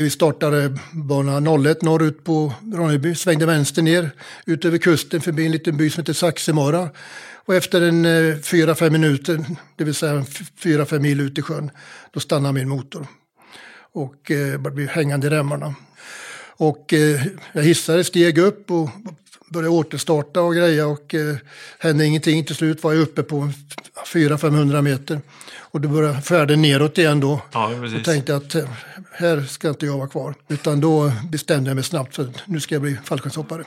Vi startade bana 01 norrut på Ronneby, svängde vänster ner ut över kusten förbi en liten by som heter Saxemara. Och efter en eh, fyra, fem minuter, det vill säga fyra, fem mil ut i sjön, då stannade min motor. Och eh, blev hängande i remmarna. Och eh, jag hissade, steg upp och började återstarta och greja och eh, hände ingenting. Till slut var jag uppe på 400-500 meter. Och då började färden neråt igen då. Ja, och tänkte att eh, här ska inte jag vara kvar. Utan då bestämde jag mig snabbt för att nu ska jag bli fallskärmshoppare.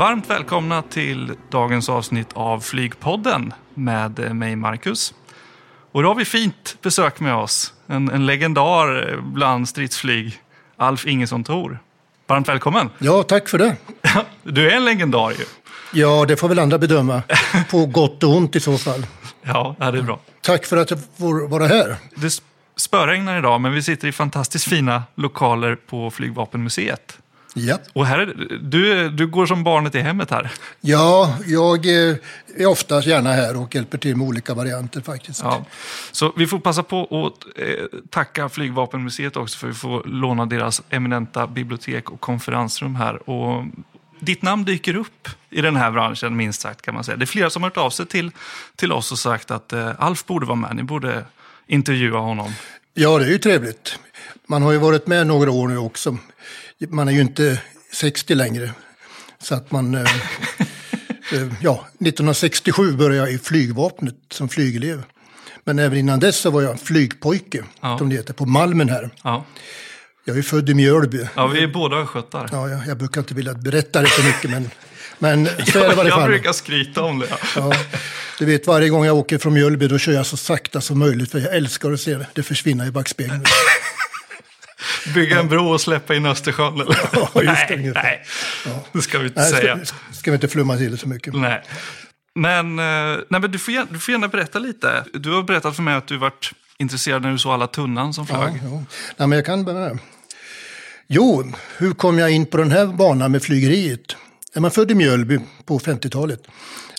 Varmt välkomna till dagens avsnitt av Flygpodden med mig Marcus. Och då har vi fint besök med oss. En, en legendar bland stridsflyg, Alf Ingesson Thor. Varmt välkommen! Ja, tack för det. Du är en legendar ju. Ja, det får väl andra bedöma. På gott och ont i så fall. Ja, det är bra. Tack för att jag får vara här. Det sp- spöregnar idag, men vi sitter i fantastiskt fina lokaler på Flygvapenmuseet. Ja, Och här är, du, du går som barnet i hemmet här. ja jag är oftast gärna här och hjälper till med olika varianter faktiskt. Ja. Så vi får passa på att eh, tacka Flygvapenmuseet också för att vi får låna deras eminenta bibliotek och konferensrum här. Och ditt namn dyker upp i den här branschen, minst sagt kan man säga. Det är flera som har hört av sig till, till oss och sagt att eh, Alf borde vara med, ni borde intervjua honom. Ja, det är ju trevligt. Man har ju varit med några år nu också. Man är ju inte 60 längre. Så att man... eh, eh, ja, 1967 började jag i flygvapnet som flygelev. Men även innan dess så var jag flygpojke, Ja. som det heter, på Malmen här. Ja, Jag är född i Mjölby. ja vi är båda östgötar. Ja, jag, jag brukar inte vilja berätta det för mycket, men, men så är det varje jag fall. brukar skryta om det. Ja, du vet, varje gång jag åker från Mjölby då kör jag så sakta som möjligt, för jag älskar att se det, det försvinna i backspegeln. Bygga en bro och släppa in Östersjön. Eller? Ja, just det, nej, nej, det ska vi inte Nej, säga. ska, ska vi inte flumma till det så mycket. Nej. Men, eh, nej, men du, får gärna, du får gärna berätta lite. Du har berättat för mig att du varit intresserad när du såg alla tunnan som flög. Ja, ja. Nej, men jag kan börja. Jo, hur kom jag in på den här banan med flygeriet? Är man född i Mjölby på 50-talet,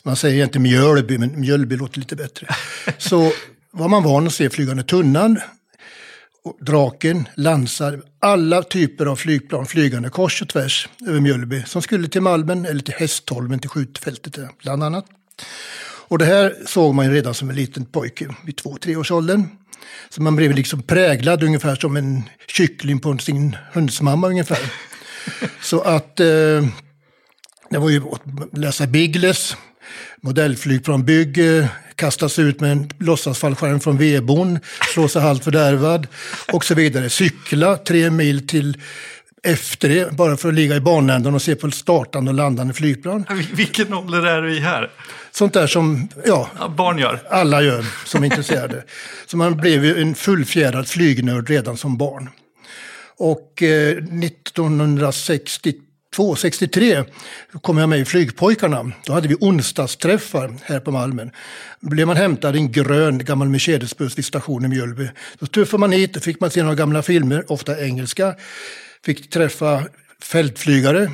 man säger inte Mjölby, men Mjölby låter lite bättre, så var man van att se flygande tunnan, draken, lansar, alla typer av flygplan flygande kors och tvärs över Mjölby som skulle till Malmen eller till Hästholmen, till skjutfältet bland annat. Och det här såg man ju redan som en liten pojke vid två, tre års åldern. Så man blev liksom präglad ungefär som en kyckling på sin hundsmamma ungefär. Så att eh, det var ju att läsa Biggles, modellflygplanbygge, kasta sig ut med en låtsasfallskärm från vedboden, slå sig halvt fördärvad och så vidare. Cykla tre mil till F3 bara för att ligga i banändan och se på startande och landande flygplan. Vil- Vilken ålder är du i här? Sånt där som, ja, Ja, barn gör. alla gör som är intresserade. Så man blev ju en fullfjädrad flygnörd redan som barn. Och eh, 1962, 63 kom jag med i Flygpojkarna. Då hade vi onsdagsträffar här på Malmen. Då blev man hämtad i en grön gammal Mercedesbuss vid stationen i Mjölby. Då tuffade man hit, då fick man se några gamla filmer, ofta engelska. Fick träffa fältflygare,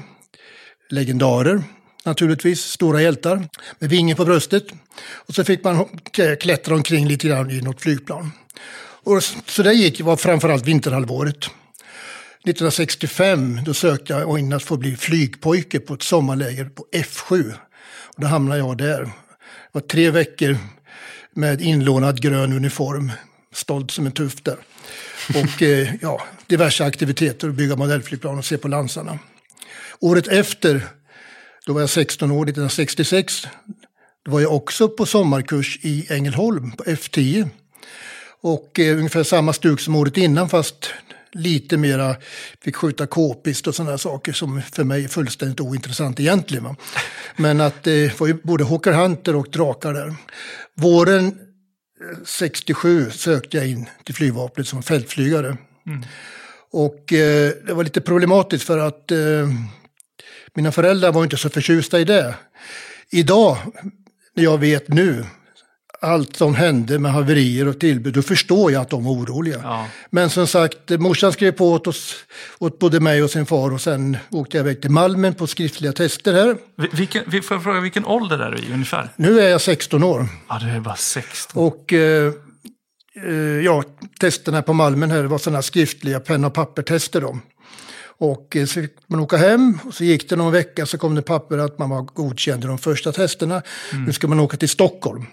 legendarer naturligtvis, stora hjältar med vingen på bröstet. Och så fick man klättra omkring lite grann i något flygplan. Och så det gick var framförallt vinterhalvåret. 1965 då sökte jag in att få bli flygpojke på ett sommarläger på F7. Och då hamnade jag där. Det var tre veckor med inlånad grön uniform. Stolt som en tuff där. Och eh, ja, diverse aktiviteter, bygga modellflygplan och se på Lansarna. Året efter, då var jag 16 år, 1966, då var jag också på sommarkurs i Ängelholm på F10. Och eh, ungefär samma stuk som året innan fast lite mera fick skjuta k-pist och sådana saker som för mig är fullständigt ointressant egentligen. Va? Men att det var ju både Hawker Hunter och drakar där. Våren eh, 67 sökte jag in till flygvapnet som fältflygare. Och eh, det var lite problematiskt för att eh, mina föräldrar var inte så förtjusta i det. Idag, när jag vet nu allt som hände med haverier och tillbud, då förstår jag att de var oroliga. Ja. Men som sagt, morsan skrev på åt oss, åt både mig och sin far och sen åkte jag iväg till Malmen på skriftliga tester här. Vi- Vilken, vi- får jag fråga, vilken ålder är du i ungefär? Nu är jag 16 år Ja, du är bara 16. och eh, eh, ja, testerna på Malmen här var sådana skriftliga penna och pappertester då. Och eh, så fick man åka hem och så gick det någon vecka så kom det papper att man var godkänd i de första testerna. Nu ska man åka till Stockholm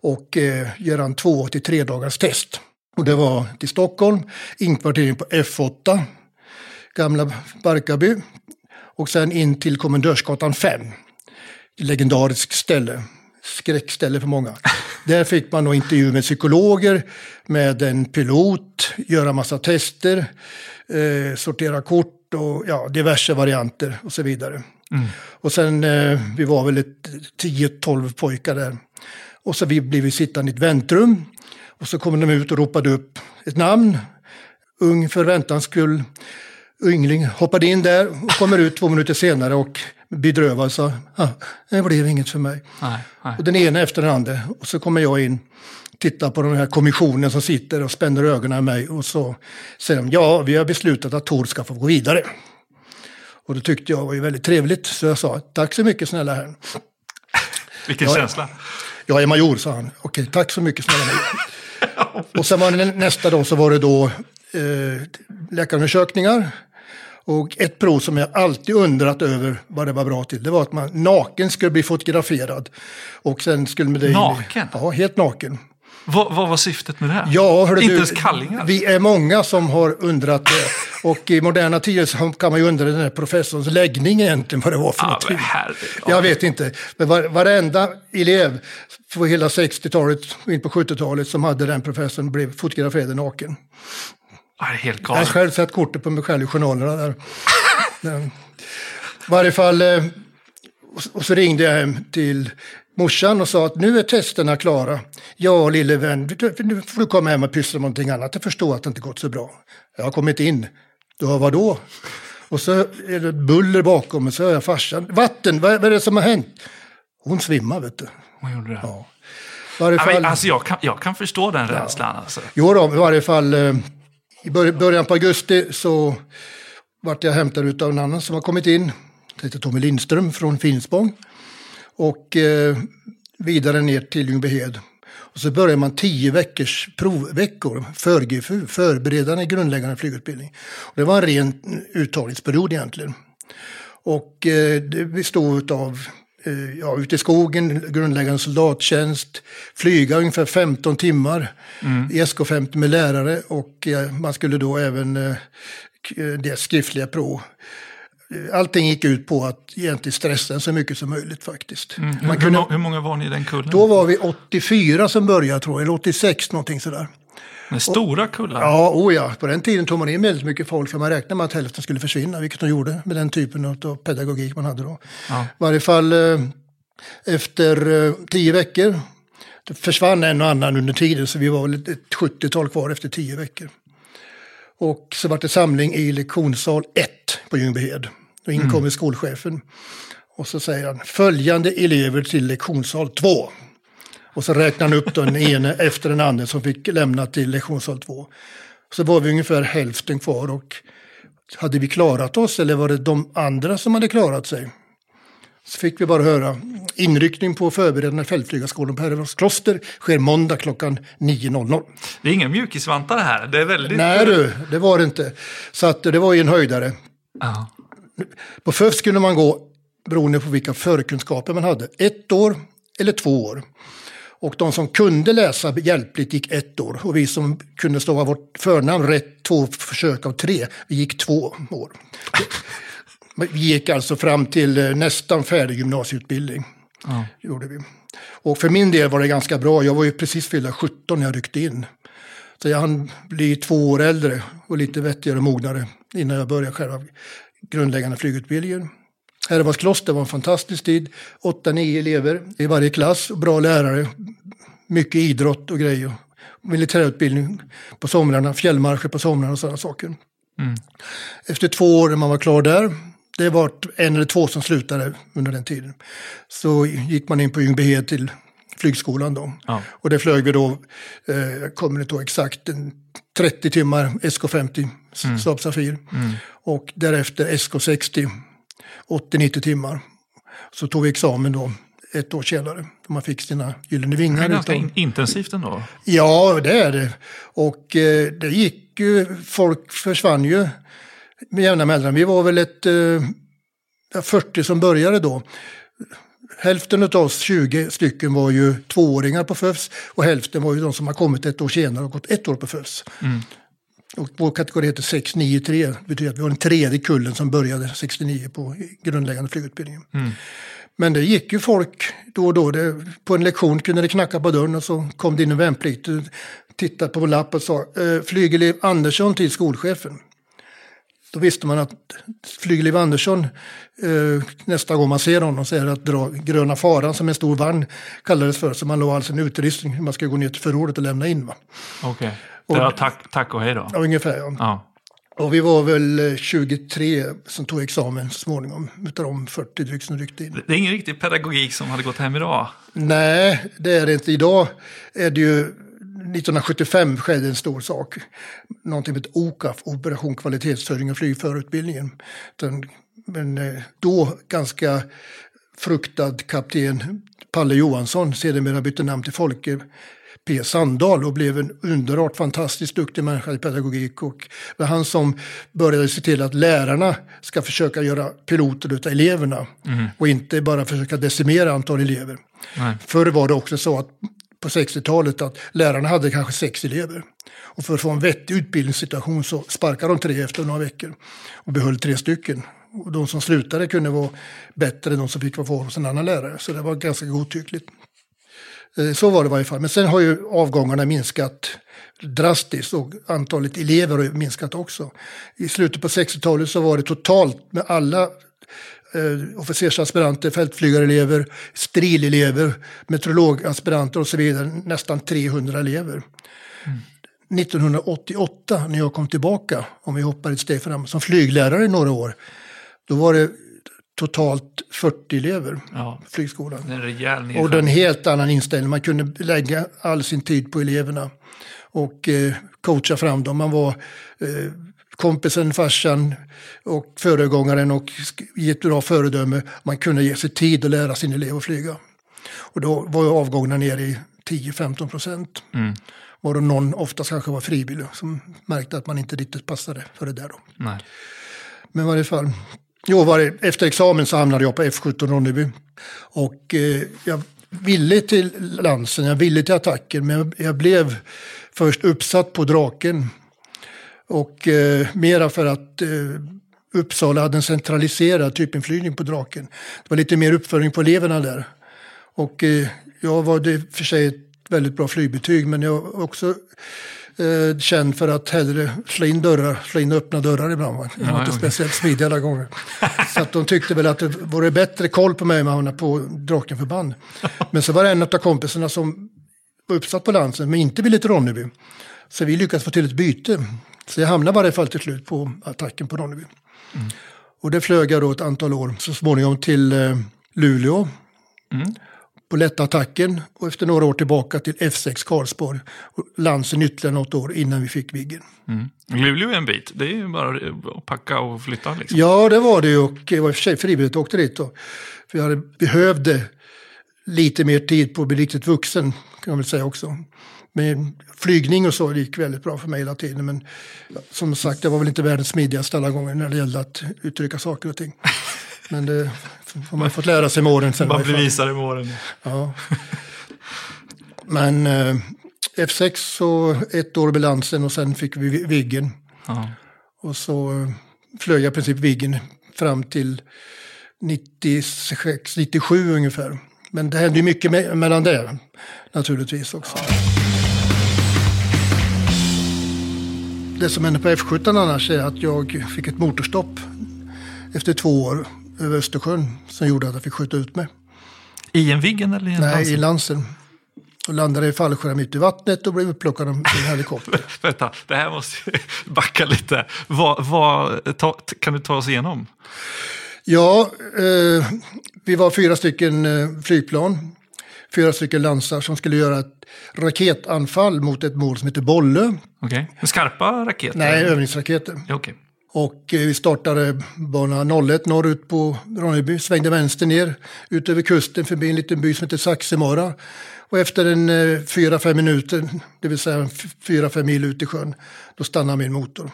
och eh, göra en två till tre dagars test. Och det var till Stockholm, inkvartering på F8, gamla Barkarby och sen in till Kommendörsgatan 5. Legendariskt ställe, skräckställe för många. Där fick man då intervju med psykologer, med en pilot, göra massa tester, eh, sortera kort och ja, diverse varianter och så vidare. Och sen, eh, vi var väl ett 10-12 pojkar där. Och så vi blev vi sittande i ett väntrum. Och så kom de ut och ropade upp ett namn. Ung för väntans skull. Yngling hoppade in där och kommer ut två minuter senare och bedrövad sa ah, det blev inget för mig. Nej, nej. Och den ena efter den andra. Och så kommer jag in, tittar på den här kommissionen som sitter och spänner ögonen i mig. Och så säger de, ja, vi har beslutat att Tor ska få gå vidare. Och det tyckte jag var ju väldigt trevligt. Så jag sa, tack så mycket snälla herrn. Vilken ja. känsla. Jag är major, sa han. Okej, tack så mycket snälla major. och sen var det nästa dag så var det då eh, läkarundersökningar. Och ett prov som jag alltid undrat över vad det var bra till, det var att man naken skulle bli fotograferad. Och sen skulle man. Naken? Ja, helt naken. Vad, vad var syftet med det? Ja, hörru Inte du, ens kallingar? Vi är många som har undrat det. Och i moderna tider så kan man ju undra den här professorns läggning egentligen, vad det var för Ja, någonting. Jag vet inte. Men var, varenda elev på hela 60-talet och in på 70-talet som hade den professorn blev fotograferad naken. Är helt Jag har galet. själv sett kortet på mig själv i journalerna där. I varje fall, eh, och så ringde jag hem till morsan och sa att nu är testerna klara. Ja, lille vän, nu får du komma hem och pyssla med någonting annat. Jag förstår att det inte gått så bra. Jag har kommit in. Ja, vadå? Och så är det buller bakom och så hör jag farsan. Vatten, vad, är det som har hänt? Hon svimmar, vet du. Hon gjorde det. Ja. Varje Ja, fall, alltså, jag, kan, jag kan förstå den rädslan. Alltså. Jo då, i varje fall eh, i bör- början på augusti så vart jag hämtad av en annan som har kommit in. Det heter Tommy Lindström från Finspång. Och eh, vidare ner till Ljungbyhed. Och så börjar man tio veckors provveckor, för GFU, förberedande grundläggande flygutbildning. Och det var en ren uttagningsperiod egentligen. Och eh, det bestod av eh, ja, ute i skogen, grundläggande soldattjänst, flyga ungefär 15 timmar i SK50 med lärare och eh, man skulle då även eh, eh, det skriftliga prov. Allting gick ut på att egentligen stressa så mycket som möjligt faktiskt. Hur, Man hur, kunde, hur många var ni i den kullen? då var vi 84 som började tror jag, eller 86 någonting sådär. Med stora kullar? Ja, oh ja, på den tiden tog man in väldigt mycket folk för man räknade med att hälften skulle försvinna, vilket de gjorde med den typen av pedagogik man hade då. Ja. I varje fall eh, efter eh, tio veckor, det försvann en och annan under tiden så vi var väl ett 70-tal kvar efter tio veckor. Och så var det samling i lektionssal 1 på Ljungbyhed. Då inkommer skolchefen och så säger han följande elever till lektionssal 2. Och så räknar han upp den ene efter den andra som fick lämna till lektionssal 2. Så var vi ungefär hälften kvar och hade vi klarat oss eller var det de andra som hade klarat sig? Så fick vi bara höra inryckning på förberedande fältflygarskolan på Herrevågs kloster sker måndag klockan 9.00. Det är inga mjukisvantar här. Det är väldigt... Nej du, det var det inte. Så att det var ju en höjdare. Ja. På FÖF skulle man gå beroende på vilka förkunskaper man hade. Ett år eller två år. Och de som kunde läsa hjälpligt gick ett år. Och vi som kunde stava vårt förnamn rätt två försök av tre, vi gick två år. Vi gick alltså fram till eh, nästan färdig gymnasieutbildning. Ja. Gjorde vi. Och för min del var det ganska bra. Jag var ju precis fyllda 17 när jag ryckte in. Så jag hann bli två år äldre och lite vettigare och mognare innan jag började själva grundläggande flygutbildningen. Herrevågs kloster var en fantastisk tid. 8-9 elever i varje klass, och bra lärare, mycket idrott och grejer. Militärutbildning på somrarna, fjällmarscher på somrarna och sådana saker. Efter två år när man var klar där, det var en eller två som slutade under den tiden, så gick man in på Ljungbyhed till flygskolan då. Ja. Och det flög vi då, eh, jag kommer inte ihåg exakt, en 30 timmar SK50 mm. Saab Safir. Mm. Och därefter SK60, 80-90 timmar. Så tog vi examen då ett år senare. Man fick sina gyllene vingar. Det är ganska utav... intensivt ändå. Ja, det är det. Och eh, det gick ju, folk försvann ju med jämna mellanrum. Vi var väl ett eh, 40 som började då. Hälften av oss, 20 stycken, var ju tvååringar på FÖFS och hälften var ju de som har kommit ett år senare och gått ett år på FÖFS. Mm. Och vår kategori heter 693, det betyder att vi var den tredje kullen som började 69 på grundläggande flygutbildningen. Mm. Men det gick ju folk då och då. Det, på en lektion kunde det knacka på dörren och så kom det in en värnpliktig, tittade på vår lapp och sa eh, flygelev Andersson till skolchefen. Då visste man att flygelev Andersson eh, nästa gång man ser honom säger att dra gröna faran som en stor vagn kallades för. Så man låg alltså en utrustning man ska gå ner till förrådet och lämna in. Okej, okay. det var tack, tack och hej då? Ja, ungefär ja. ja. Och vi var väl 23 eh, som tog examen så småningom, utav de 40 drygt som ryckte in. Det är ingen riktig pedagogik som hade gått hem idag? Nej, det är det inte. Idag är det ju 1975 skedde en stor sak. Någonting med OKAF, Operation kvalitetshöjning och flygförarutbildningen. Men eh, då ganska fruktad kapten Palle Johansson, sedermera bytte namn till Folke P Sandahl och blev en underbart fantastiskt duktig människa i pedagogik. Och det var han som började se till att lärarna ska försöka göra piloter av eleverna mm. och inte bara försöka decimera antal elever. Nej. Förr var det också så att på 60-talet att lärarna hade kanske sex elever. Och för att få en vettig utbildningssituation så sparkade de tre efter några veckor och behöll tre stycken. Och de som slutade kunde vara bättre än de som fick vara kvar hos en annan lärare. Så det var ganska godtyckligt. Eh, så var det i varje fall. Men sen har ju avgångarna minskat drastiskt och antalet elever har minskat också. I slutet på 60-talet så var det totalt med alla eh, officersaspiranter, fältflygarelever, strilelever, meteorologaspiranter och så vidare, nästan 300 elever. Mm. 1988 när jag kom tillbaka, om vi hoppar ett steg fram, som flyglärare i några år, då var det totalt 40 elever ja. flygskolan. En rejäl och en helt annan inställning. Man kunde lägga all sin tid på eleverna och eh, coacha fram dem. Man var eh, kompisen, farsan och föregångaren och ge ett bra föredöme. Man kunde ge sig tid att lära sin elev att flyga. Och då var avgångarna nere i 10-15 procent. Mm. Var det någon, oftast kanske var frivillig, som märkte att man inte riktigt passade för det där. Då. Nej. Men i varje fall, Jo, var, efter examen så hamnade jag på F17 Ronneby. Och eh, jag ville till lansen, jag ville till attacken, men jag blev först uppsatt på Draken. Och eh, mera för att eh, Uppsala hade en centraliserad typinflygning på Draken. Det var lite mer uppföljning på eleverna där. Och eh, jag var det för sig ett väldigt bra flygbetyg, men jag var också eh, känd för att hellre slå in dörrar, slå in öppna dörrar ibland. Va? Jag var inte speciellt smidig alla gånger. så att de tyckte väl att det vore bättre koll på mig med att på Drakenförband. Men så var det en av kompisarna som var uppsatt på lansen men inte ville till Ronneby. Så vi lyckades få till ett byte. Så jag hamnade i varje fall till slut på attacken på Ronneby. Mm. Och det flög jag då ett antal år, så småningom till eh, Luleå. Mm på lätta attacken och efter några år tillbaka till F6 Karlsborg. Och Lansen ytterligare något år innan vi fick Viggen. Mm. Luleå är en bit, det är ju bara att packa och flytta. Liksom. Ja, det var det och det var i och för sig frivilligt att åkte dit. Då. För jag behövde lite mer tid på att bli riktigt vuxen, kan man väl säga också. Men flygning och så gick väldigt bra för mig hela tiden. Men som sagt, jag var väl inte världens smidigaste alla gånger när det gällde att uttrycka saker och ting. Men det har man fått lära sig med åren. Sen man blir visare med åren. Ja. Men eh, F6 så ett år med Lansen och sen fick vi Viggen. Ja. Och så eh, flög jag i princip Viggen fram till 96, 97 ungefär. Men det hände ju mycket me mellan det naturligtvis också. Det som hände på F17 annars är att jag fick ett motorstopp efter två år över Östersjön som gjorde att jag fick skjuta ut mig. I en Viggen eller i en Nej, Lansen? i Lansen. Och landade i fallskärm mitt i vattnet och blev upplockad av en helikopter. Vänta, det här måste backa lite. Vad, vad, ta, kan du ta oss igenom? Ja, eh, vi var fyra stycken eh, flygplan. Fyra stycken lansar som skulle göra ett raketanfall mot ett mål som heter Bollö. Okej. Okay. Skarpa raketer? Nej, övningsraketer. Okay. Och eh, vi startade bana 01 norrut på Ronneby, svängde vänster ner ut över kusten förbi en liten by som heter Saxemara. Och efter en eh, fyra, fem minuter, det vill säga fyra, fem mil ut i sjön, då stannade min motor.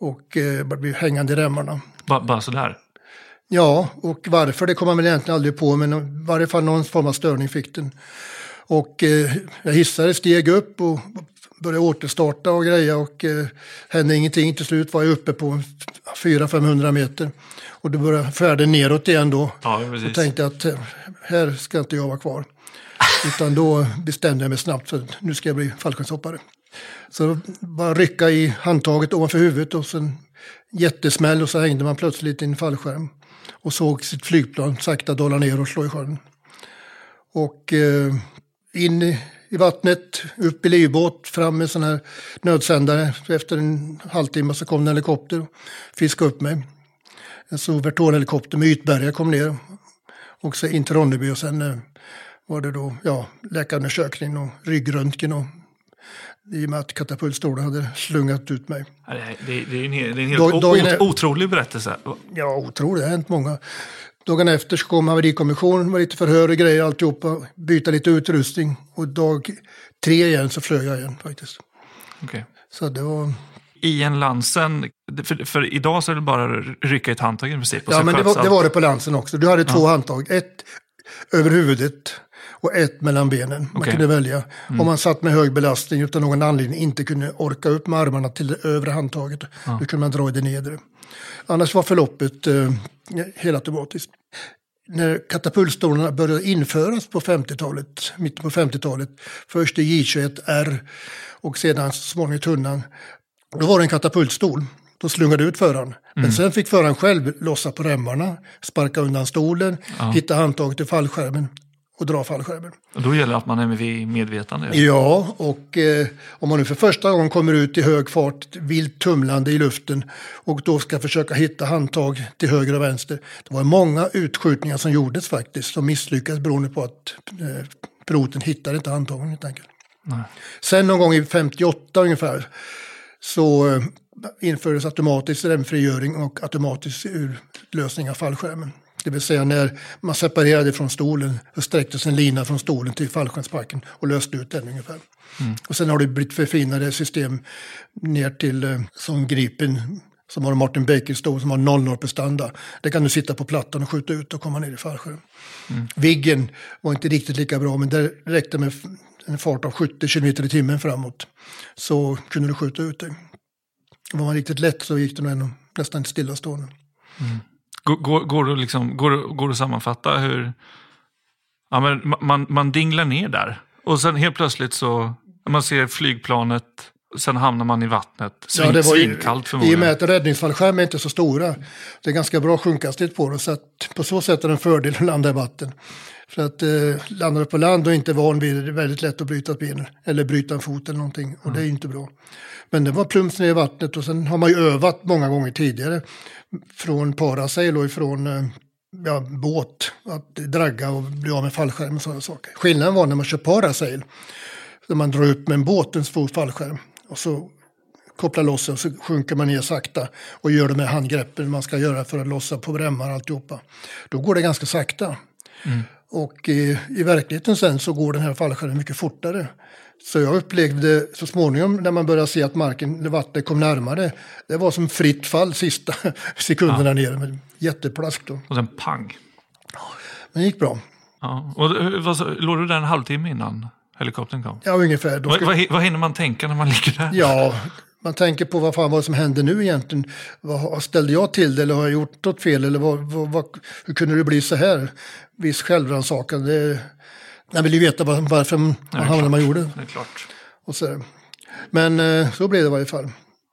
Och eh, blev hängande i remmarna. Ba, bara sådär? Ja, och varför det kom man väl egentligen aldrig på, men i varje fall någon form av störning fick den. Och eh, jag hissade, steg upp och började återstarta och greja och eh, hände ingenting. Till slut var jag uppe på 400-500 meter. Och då började färden neråt igen då. Ja, och tänkte att eh, här ska inte jag vara kvar. Utan då bestämde jag mig snabbt för att nu ska jag bli fallskärmshoppare. Så bara rycka i handtaget ovanför huvudet och sen jättesmäll och så hängde man plötsligt i en fallskärm. Och såg sitt flygplan sakta dala ner och slå i sjön. Och eh, in i vattnet, upp i livbåt, fram med sån här nödsändare. Efter en halvtimme så kom en helikopter och fiskade upp mig. En Soverton-helikopter med ytbärgare kom ner. Och så in till Ronneby och sen eh, var det då ja, läkarundersökning och ryggröntgen och i och med att katapultstolen hade slungat ut mig. Det är, det är en, det är en helt dag, otrolig berättelse. Ja, otrolig. Det har hänt många. Dagen efter så kom haverikommissionen, var lite förhör och grejer alltihopa, byta lite utrustning. Och dag tre igen så flög jag igen faktiskt. Okay. Så det var... I en Lansen, för, för idag så är det bara rycka ett handtag i princip. Ja, men det var, det var, det på Lansen också. Du hade två ja. handtag. Ett över huvudet och ett mellan benen. Man okay. kunde välja. Mm. Om man satt med hög belastning utan någon anledning inte kunde orka upp med armarna till det övre handtaget. Ja. Då kunde man dra i det nedre. Annars var förloppet eh, helautomatiskt. När katapultstolarna började införas på 50-talet, mitten på 50-talet, först i J21R och sedan så småningom i tunnan, då var det en katapultstol. Då slungade ut föraren. Mm. Men sen fick föraren själv lossa på remmarna, sparka undan stolen, ja. hitta handtaget i fallskärmen och dra fallskärmen. Och då gäller det att man är vid medvetande? Ja, och eh, om man nu för första gången kommer ut i hög fart, vilt tumlande i luften och då ska försöka hitta handtag till höger och vänster. Det var många utskjutningar som gjordes faktiskt som misslyckades beroende på att eh, piloten hittade inte handtagen helt enkelt. Nej. Sen någon gång i 58 ungefär så eh, infördes automatisk remfrigöring och automatisk urlösning av fallskärmen. Det vill säga när man separerade från stolen så sträcktes en lina från stolen till fallskärmsbacken och löste ut den ungefär. Mm. Och sen har det blivit förfinade system ner till eh, som Gripen som har Martin Baker-stol som har 00 prestanda. Det kan du sitta på plattan och skjuta ut och komma ner i fallskärm. Mm. Viggen var inte riktigt lika bra men det räckte med en fart av 70 km i timmen framåt. Så kunde du skjuta ut det. Var man riktigt lätt så gick det nog nästan stillastående. Mm. Går, går, det liksom, går, går det att sammanfatta hur... Ja, men man, man dinglar ner där. Och sen helt plötsligt så, man ser flygplanet, sen hamnar man i vattnet. Svin, ja, det var förmodligen. I och med att räddningsfallskärmar är inte så stora. Det är ganska bra sjunkhastighet på dem. Så att på så sätt är det en fördel att landa i vatten. För att eh, landar du på land och inte är van vid det, är det väldigt lätt att bryta ett ben. Eller bryta en fot eller någonting. Och mm. det är inte bra. Men det var plumps ner i vattnet och sen har man ju övat många gånger tidigare från parasail och ifrån eh, ja, båt, att dragga och bli av med fallskärm och sådana saker. Skillnaden var när man kör parasail, när man drar upp med en båt en stor fallskärm och så kopplar loss den så sjunker man ner sakta och gör det med handgreppen man ska göra för att lossa på remmar och alltihopa. Då går det ganska sakta. Mm. Och i, i verkligheten sen så går den här fallskärmen mycket fortare. Så jag upplevde så småningom när man började se att marken, vattnet kom närmare, det var som fritt fall sista sekunderna ja. ner. Med jätteplask då. Och sen pang. Men det gick bra. Ja. Och vad, låg du där en halvtimme innan helikoptern kom? Ja, ungefär. Ska... vad, vad hinner man tänka när man ligger där? Ja, man tänker på vad fan var som hände nu egentligen. Vad ställde jag till det eller har jag gjort något fel? Eller vad, vad, vad, hur kunde det bli så här? Viss självrannsakan. Jag vill ju veta varför man hamnade där man gjorde. Det är klart. Och så. Men eh, så blev det i varje fall.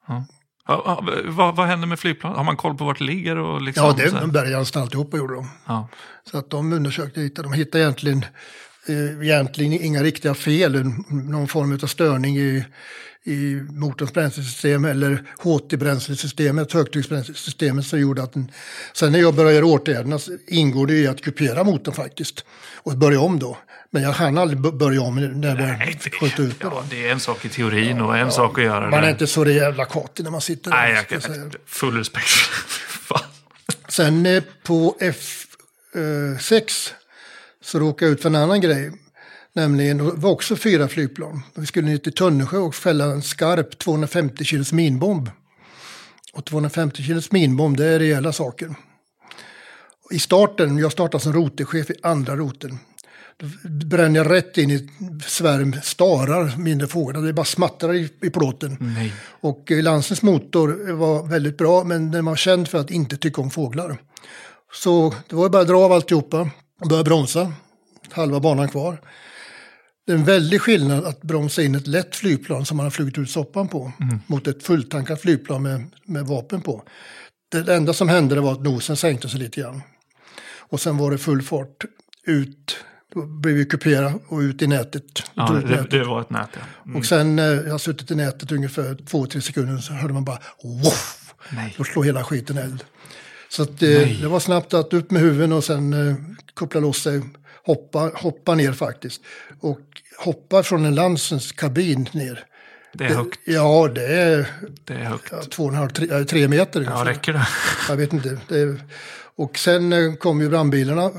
Ja. Ja, vad, vad händer med flygplanet? Har man koll på vart det ligger? Och liksom, ja, det bärgade alltihopa gjorde de. Ja. Så att de undersökte hitta. De hittade egentligen, eh, egentligen inga riktiga fel. Någon form av störning i, i motorns bränslesystem eller HT-bränslesystemet, högtrycksbränslesystemet som gjorde att den, Sen när jag började göra åtgärderna ingår det i att kupera motorn faktiskt och börja om då. Men jag hann aldrig börja om när jag började skjuta ut ja, det är en sak i teorin och en ja, sak att göra Man är inte så jävla katig när man sitter där. Nej, jag kan, full respekt. Sen eh, på F6 eh, så råkade jag ut för en annan grej. Nämligen, det var också fyra flygplan. Vi skulle ner till Tönnesjö och fälla en skarp 250 kilos minbomb. Och 250 kilos minbomb, det är rejäla saker. I starten, jag startade som roterchef i andra roten. Då bränner jag rätt in i svärm starar, mindre fåglar. Det bara smattrar i, i plåten. Nej. Och eh, Lansens motor var väldigt bra, men den var känd för att inte tycka om fåglar. Så det var bara att dra av alltihopa och börja bromsa. Halva banan kvar. Det är en väldig skillnad att bromsa in ett lätt flygplan som man har flugit ut soppan på mm. mot ett fulltankat flygplan med, med vapen på. Det enda som hände var att nosen sänkte sig lite grann. Och sen var det full fart ut, då blev vi kupera och ut i nätet. Ja, det, nätet. det, var ett nät ja. Mm. Och sen när jag har suttit i nätet ungefär två, tre sekunder så hörde man bara Woff! Då slår hela skiten eld. Så att, eh, det var snabbt att upp med huven och sen eh, koppla loss sig hoppa, hoppa ner faktiskt. Och hoppa från en Lansens kabin ner. Det är högt. Ja, det är, det är högt. Ja, två och en halv, tre, tre meter ungefär. Ja, räcker det? Jag vet inte. Är, och sen eh, kom ju brandbilarna.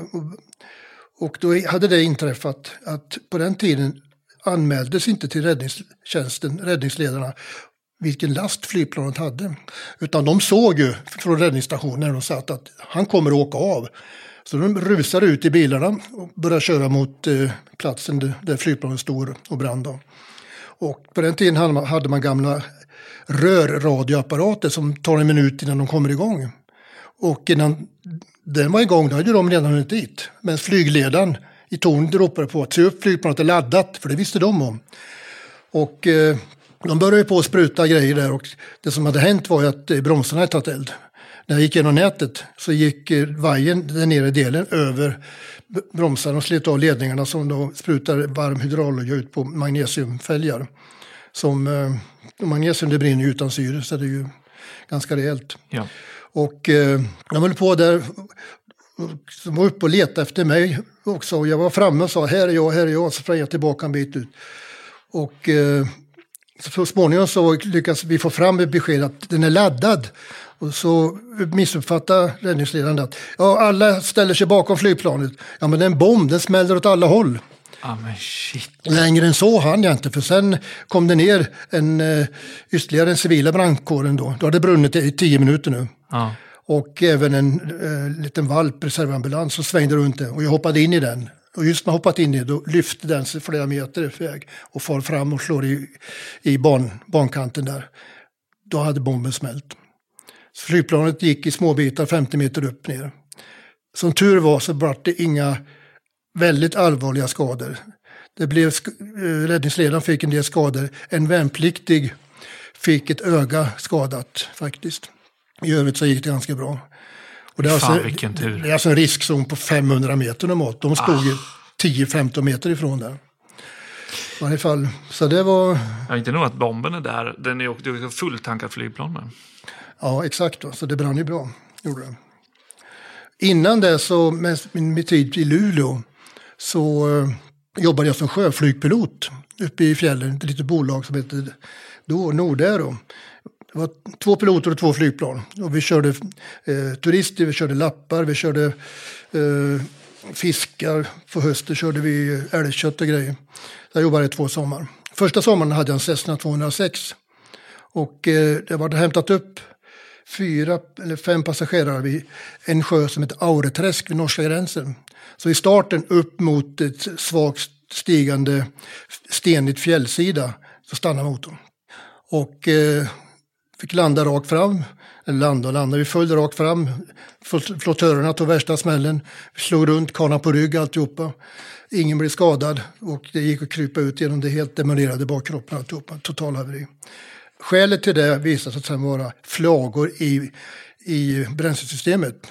Och då hade det inträffat att på den tiden anmäldes inte till räddningstjänsten, räddningsledarna, vilken last flygplanet hade. Utan de såg ju från räddningsstationen när de satt att han kommer att åka av. Så de rusade ut i bilarna och började köra mot eh, platsen där flygplanet stod och brann. Då. Och på den tiden hade man, hade man gamla rörradioapparater som tar en minut innan de kommer igång. Och innan den var igång, då hade de redan hunnit dit. Men flygledaren i tornet ropade på att se upp flygplanet är laddat, för det visste de om. Och eh, de började på att spruta grejer där och det som hade hänt var ju att eh, bromsarna hade tagit eld när jag gick genom nätet så gick eh, vajern, den nedre delen, över bromsarna och slet av ledningarna som då sprutar varm hydraulolja ut på magnesiumfälgar. Som, eh, magnesium det brinner utan syre så det är ju ganska rejält. Ja. Och eh, jag höll på där, som var uppe och letade efter mig också. Och jag var framme och sa här är jag, här är jag. Så sprang jag tillbaka en bit ut. Och eh, så småningom så lyckas vi få fram ett besked att den är laddad. Och så missuppfattar räddningsledaren att ja, alla ställer sig bakom flygplanet. Ja, men det är en bomb, den smäller åt alla håll. Ah, men shit. Längre än så hann jag inte, för sen kom det ner en, uh, ytterligare en civila brandkåren då. Då hade det brunnit i tio minuter nu. Ah. Och även en uh, liten valp, reservambulans, som svängde runt det. Och jag hoppade in i den. Och just när jag hoppat in i då lyfte den sig flera meter iväg och far fram och slår i, i ban, bankanten där. Då hade bomben smält. Flygplanet gick i småbitar 50 meter upp ner. Som tur var så blev det inga väldigt allvarliga skador. Det blev, eh, räddningsledaren fick en del skador. En värnpliktig fick ett öga skadat faktiskt. I övrigt så gick det ganska bra. Och det, är Fan, alltså, vilken tur. det är alltså en riskzon på 500 meter normalt. De stod ah. 10-15 meter ifrån där. I varje fall, så det var... Ja, inte nog att bomben är där, den är också fulltankat flygplan med. Ja, exakt. Så det brann ju bra. Gjorde det. Innan det, så, med min tid i Luleå, så uh, jobbade jag som sjöflygpilot uppe i fjällen. Ett litet bolag som hette Nordair. Nordaero. Det var två piloter och två flygplan. Och vi körde eh, turister, vi körde lappar, vi körde eh, fiskar. På hösten körde vi älgkött och grejer. Jag jobbade i två sommar. Första sommaren hade jag en Cessna 206. Och eh, jag var hämtat upp fyra eller fem passagerare vid en sjö som heter Aureträsk vid norska gränsen. Så i starten upp mot ett svagt stigande stenigt fjällsida så stannade motorn. Och eh, fick landa rakt fram. Eller landa och landa, vi följde rakt fram. Flottörerna tog värsta smällen. Vi slog runt, kana på rygg alltihopa. Ingen blev skadad och det gick att krypa ut genom det helt demolerade bakkroppen alltihopa. Total haveri. Skälet till det visade sig sedan vara flagor i, i bränslesystemet.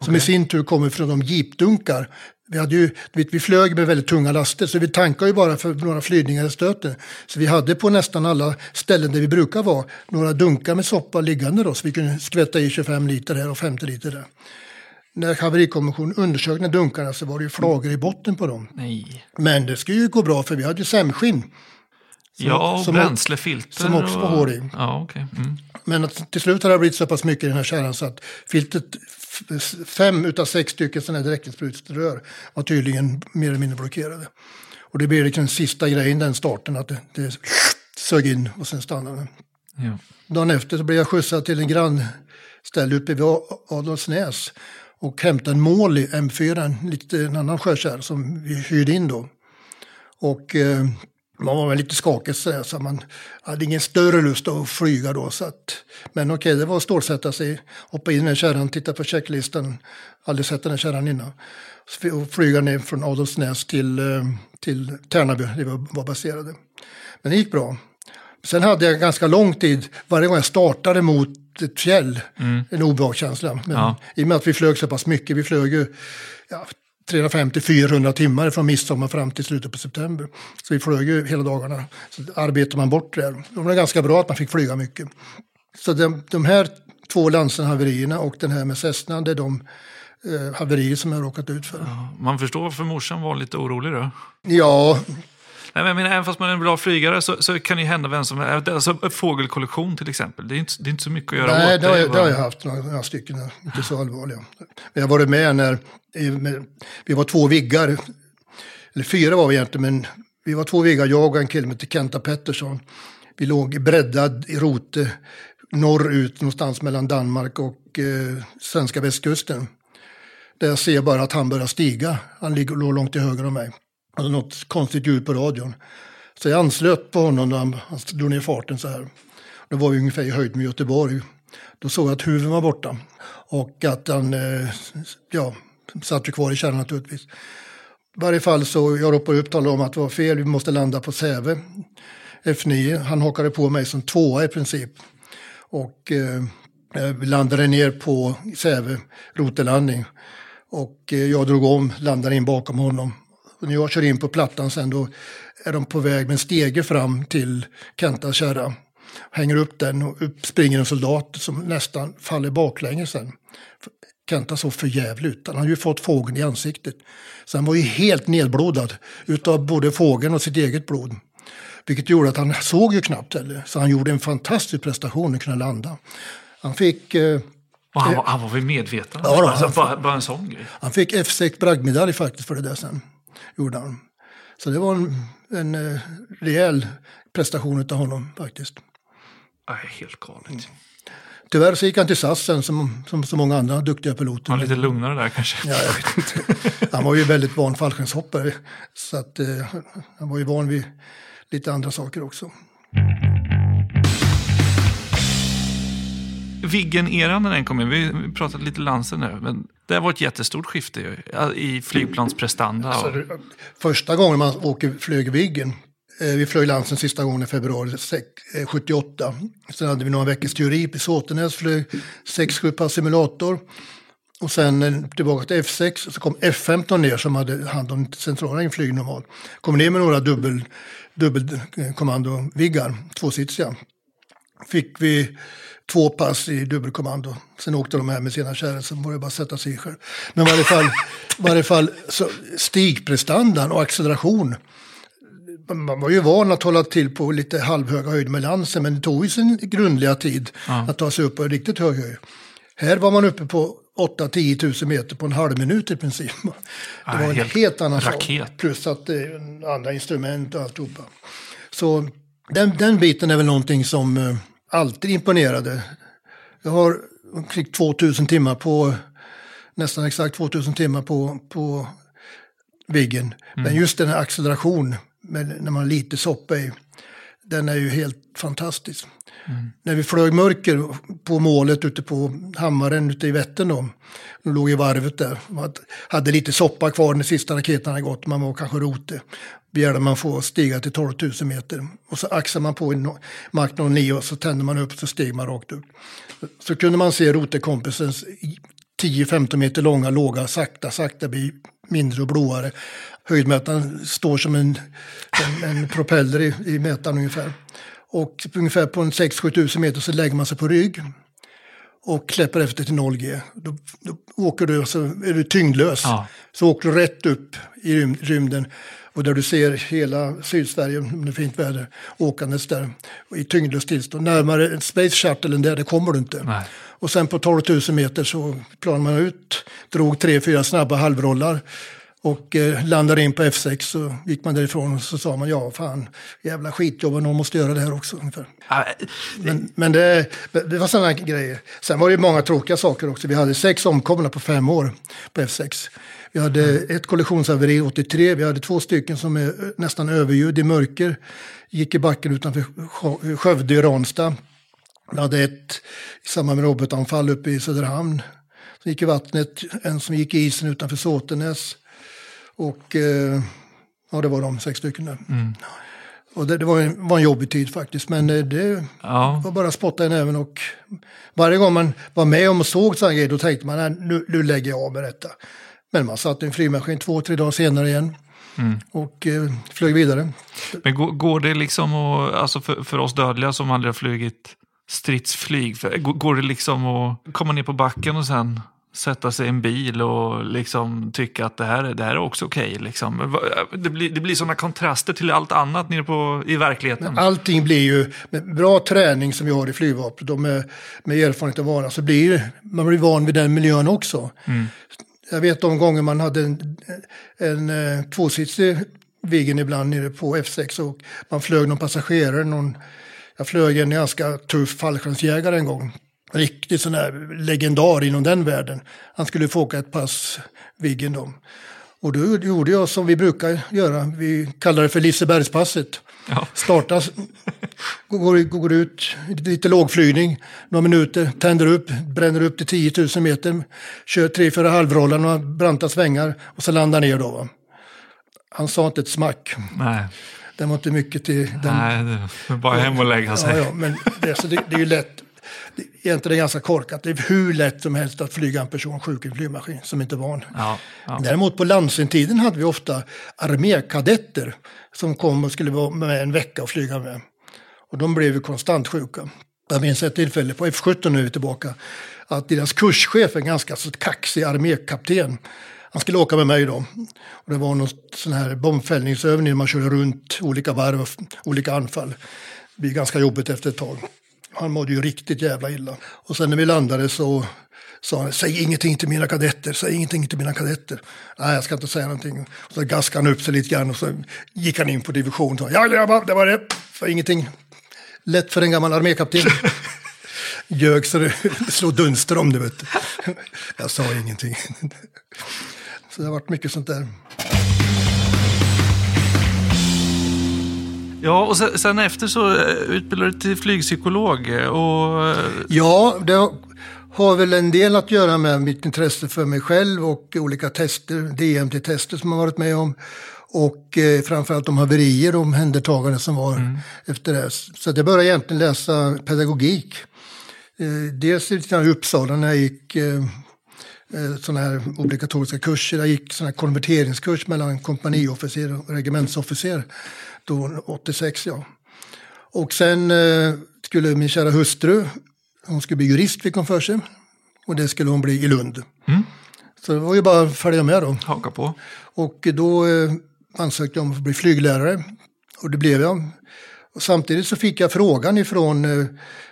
Som okay. i sin tur kommer från de jeepdunkar Vi, hade ju, vi flög med väldigt tunga laster så vi tankade ju bara för några flygningar i stöten. Så vi hade på nästan alla ställen där vi brukar vara några dunkar med soppa liggande då, så vi kunde skvätta i 25 liter här och 50 liter där. När haverikommissionen undersökte dunkarna så var det ju flagor i botten på dem. Nej. Men det skulle ju gå bra för vi hade ju sämskinn. Som, ja, och som, bränslefilter. Som också var hål i. Ja, okay. Mm. Men att, till slut har det blivit så pass mycket i den här kärran så att filtret, fem utav sex stycken sådana här direktsprutrör var tydligen mer eller mindre blockerade. Och det blev liksom den sista grejen, den starten, att det, det sög in och sen stannade det. Ja. Dagen efter så blev jag skjutsad till en grannställe uppe vid Adolfsnäs och hämtade en mål i M4, en, lite, en annan sjökärr som vi hyrde in då. Och eh, man var väl lite skakig så, så man hade ingen större lust att flyga då. Så att, men okej, det var att stålsätta sig, hoppa in i den kärran, titta på checklistan, aldrig sett den här kärran innan. Och flyga ner från Adolfsnäs till, eh, till Tärnaby, där vi var baserade. Men det gick bra. Sen hade jag ganska lång tid, varje gång jag startade mot ett fjäll, mm. en obehagskänsla. Men ja. I och med att vi flög så pass mycket, vi flög ju ja, 350-400 timmar från midsommar fram till slutet på september. Så vi flög ju hela dagarna. Så arbetade man bort det. Det var ganska bra att man fick flyga mycket. Så de, de här två Lansen-haverierna och den här med Cessna, det är de eh, haverier som jag har råkat ut för. Ja, man förstår varför morsan var lite orolig då? Ja, Nej, men jag menar, även fast man är en bra flygare så, så kan det ju hända vem som helst. Alltså fågelkollision till exempel. Det är inte, det är inte så mycket att göra Nej, åt. det har, jag, det har jag haft några, några stycken, inte så allvarliga. Jag har varit med när, vi var två viggar, eller fyra var vi egentligen, men vi var två viggar, jag och en kille hette Kenta Pettersson. Vi låg breddad i rote norrut någonstans mellan Danmark och eh, svenska västkusten. Där jag ser bara att han börjar stiga. Han ligger, låg långt till höger om mig hade något konstigt ljud på radion. Så jag anslöt på honom när han, han drog ner farten så här. Då var vi ungefär i höjd med Göteborg. Då såg jag att huvudet var borta. Och att han, eh, ja, satt ju kvar i kärran naturligtvis. I varje fall så jag ropade upp talade om att det var fel, vi måste landa på Säve. F9, han hakade på mig som tvåa i princip. Och eh, eh, vi landade ner på Säve, rotelandning. Och eh, jag drog om, landade in bakom honom och när jag kör in på plattan sen då är de på väg med en stege fram till Kentas kärra. Hänger upp den och upp springer en soldat som nästan faller baklänges sen. Kenta såg för jävligt ut. Han hade ju fått fågeln i ansiktet. Så han var ju helt nedblodad utav både fågeln och sitt eget blod. Vilket gjorde att han såg ju knappt heller. Så han gjorde en fantastisk prestation att kunna landa. Han fick... Eh, han, var, han var väl medveten? Ja, då, alltså, bara, bara en sån grej? Han fick F6 bragdmedalj faktiskt för det där sen gjorde han. Så det var en, en uh, rejäl prestation av honom faktiskt. Nej, helt galet. Mm. Tyvärr så gick han till SAS sen som, som så många andra duktiga piloter. Han var lite lugnare där kanske? Ja, jag vet inte. Han var ju väldigt van fallskärmshoppare. Så att, uh, han var ju van vid lite andra saker också. Viggen-eran när den kom in, vi pratade lite Lansen nu, men det var ett jättestort skifte i flygplansprestanda. Alltså, första gången man åker, flög Viggen, eh, vi flög Lansen sista gången i februari 78. Eh, sen hade vi några veckors teori i Såtenäs, flög 6-7 pass simulator. Och sen eh, tillbaka till F6, så kom F15 ner som hade hand om centrala inflygning normalt. Kom ner med några dubbel, dubbelkommando-viggar, tvåsitsiga. Fick vi två pass i dubbelkommando. Sen åkte de här med sina kärror, så var det bara att sätta sig i själv. Men i varje fall, varje fall så stigprestandan och acceleration. Man var ju van att hålla till på lite halvhöga höjd med lansen, men det tog ju sin grundliga tid ja. att ta sig upp på riktigt hög höjd. Här var man uppe på 8-10 tusen meter på en halv minut i princip. Det var en helt, helt annan raket. sak. Plus att det är andra instrument och alltihopa. Så den, den biten är väl någonting som eh, alltid imponerade. Jag har omkring 2000 timmar på, nästan exakt 2000 timmar på, på Viggen. Mm. Men just den här acceleration, med, när man har lite soppa i, den är ju helt fantastisk. Mm. När vi flög mörker på målet ute på Hammaren ute i Vättern då, De låg i varvet där. Man hade lite soppa kvar när sista raketen hade gått, man var kanske rotig. begärde man få stiga till 12 000 meter. Och så axade man på en Mach 09 och så tände man upp och så steg man rakt upp. Så kunde man se rotekompisens 10-15 meter långa låga sakta, sakta bli mindre och blåare. Höjdmätaren står som en, en, en propeller i, i mätaren ungefär. Och ungefär på en 6-7 tusen meter så lägger man sig på rygg och släpper efter till 0G. Då, då åker du, så är du tyngdlös. Ja. Så åker du rätt upp i rym- rymden och där du ser hela Sydsverige med fint väder åkandes där i tyngdlöst tillstånd. Närmare en Space Shuttle än det, det kommer du inte. Nej. Och sen på 12 000 meter så planade man ut, drog tre, fyra snabba halvrollar och eh, landade in på F6 så gick man därifrån och så sa man ja fan jävla skitjobb någon måste göra det här också. Ungefär. Ja, Men, men det, det var sådana grejer. Sen var det många tråkiga saker också. Vi hade sex omkomna på fem år på F6. Vi hade ett kollisionshaveri 83, vi hade två stycken som är eh, nästan överljud i mörker. Gick i backen utanför Skö- Skövde i Ranstad. Vi hade ett i samband med robotanfall uppe i Söderhamn. Som gick i vattnet, en som gick i isen utanför Såtenäs. Och eh, ja, det var de sex stycken där. Och det, det var, en, var en jobbig tid faktiskt, men eh, det ja. var bara att spotta i näven och varje gång man var med om och såg sådana grejer då tänkte man "Nej, nu, nu lägger jag av med detta. Men man satte en flygmaskin två, tre dagar senare igen och eh, flög vidare. Men går, går det liksom att, alltså för, för oss dödliga som aldrig har flugit stridsflyg, för, går det liksom att komma ner på backen och sen sätta sig i en bil och liksom tycka att det här, är- det här är också okej? liksom. Va- det, blir, det blir sådana kontraster till allt annat nere på, i verkligheten. Allting blir ju, med bra träning som vi har i flygvapnet och med, med erfarenhet av vana så blir man blir van vid den miljön också. Jag vet de gånger man hade en, en eh, tvåsitsig Viggen ibland nere på F6 och man flög någon passagerare, någon, jag flög en ganska tuff fallskärmsjägare en gång. Riktigt sån här legendar inom den världen. Han skulle få åka ett pass Viggen då. Och då gjorde jag som vi brukar göra, vi kallar det för Lisebergspasset. Ja. Startar, går, går ut, lite lågflygning, några minuter, tänder upp, bränner upp till 10 000 meter, kör tre, fyra halvrollar, några branta svängar och så landar ner då. Va? Han sa inte ett smack. Nej, Det var inte mycket till den. Nej det är bara hem och lägga sig. Ja, ja, men det, så det, det är ju lätt. Egentligen ganska korkat. Det är hur lätt som helst att flyga en person sjuk i en flygmaskin som inte är van. Ja, ja. Däremot på Landsentiden hade vi ofta armékadetter som kom och skulle vara med en vecka och flyga med. Och de blev ju konstant sjuka. Jag minns ett tillfälle på F17 nu är vi tillbaka. Att deras kurschef, en ganska så kaxig armékapten, han skulle åka med mig då. Och det var någon sån här bombfällningsövning man körde runt olika varv olika anfall. Det blir ganska jobbigt efter ett tag. Han mådde ju riktigt jävla illa. Och sen när vi landade så sa han, säg ingenting till mina kadetter, säg ingenting till mina kadetter. Nej, jag ska inte säga någonting. Och så gaskade han upp sig lite grann och så gick han in på division och sa, ja grabbar, det var det, för ingenting. Lätt för en gammal armékapten. Ljög så det slog dunster om det, vet du. Jag sa ingenting. Så det har varit mycket sånt där. Ja, och sen, sen efter så eh, utbildade du till flygpsykolog. eh, Och, eh, Ja, det har väl en del att göra med mitt intresse för mig själv och olika tester, DMT-tester som jag varit med om. Och eh, framförallt de haverier och omhändertagande som var efter det. Så jag började egentligen läsa pedagogik. Eh, dels lite i Uppsala när jag gick eh, sådana här obligatoriska kurser. Jag gick sån här konverteringskurs mellan kompaniofficer och regementsofficer. Då 86 ja. Och sen eh, skulle min kära hustru, hon skulle bli jurist fick hon för sig. Och det skulle hon bli i Lund. Så det var ju bara att följa med då. haka på. Och då eh, ansökte jag om att bli flyglärare. Och det blev jag. Och samtidigt så fick jag frågan ifrån eh,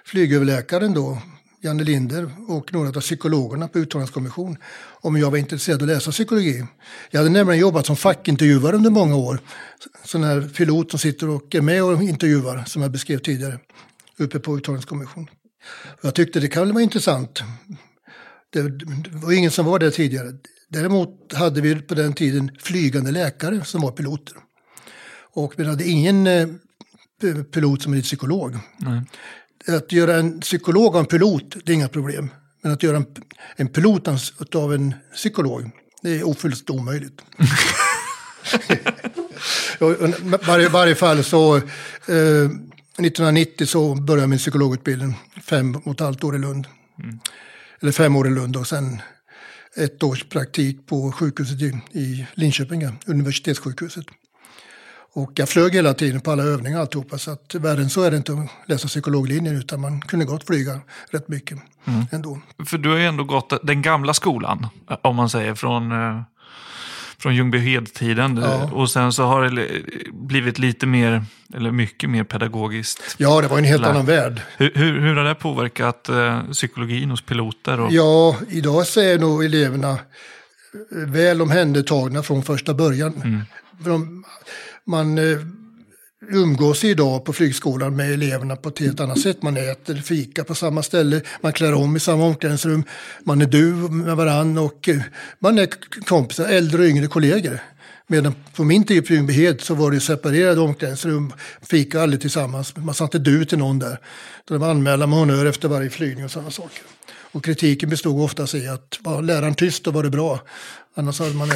flygöverläkaren då, Janne Linder och några av psykologerna på uttagningskommission om jag var intresserad av att läsa psykologi. Jag hade nämligen jobbat som fackintervjuare under många år. Sån här pilot som sitter och är med och intervjuar, som jag beskrev tidigare, uppe på uttagningskommission. Jag tyckte det kan väl vara intressant. Det, var ingen som var där tidigare. Däremot hade vi på den tiden flygande läkare som var piloter. Och vi hade ingen eh, pilot som är psykolog. Nej. Att göra en psykolog av en pilot, det är inga problem. Men att göra en, en pilot av en psykolog, det är ofullständigt omöjligt. I varje, varje fall så, eh, 1990 så började jag min psykologutbildning, fem och ett halvt år i Lund. Eller fem år i Lund och sen ett års praktik på sjukhuset i, i Linköping, universitetssjukhuset. Och jag flög hela tiden på alla övningar alltihopa. Så att värre än så är det inte att läsa psykologlinjen utan man kunde gott flyga rätt mycket mm. ändå. För du har ju ändå gått den gamla skolan, om man säger, från, eh, från Ljungbyhed-tiden. Ja. Och sen så har det blivit lite mer, eller mycket mer pedagogiskt. Ja, det var en helt annan värld. Hur, hur, hur har det påverkat eh, psykologin hos piloter? Och... Ja, idag så är nog eleverna väl omhändertagna från första början. Mm. De, man eh, umgås idag på flygskolan med eleverna på ett helt annat sätt. Man äter fika på samma ställe, man klär om i samma omklädningsrum, man är du med varann och eh, man är kompisar, äldre och yngre kollegor. Medan på min tid på Ljungbyhed så var det separerade omklädningsrum, fika aldrig tillsammans. Man sa inte du till någon där. Det var anmälan med honör efter varje flygning och sådana saker. Och kritiken bestod oftast i att var läraren tyst och var det bra. Annars hade man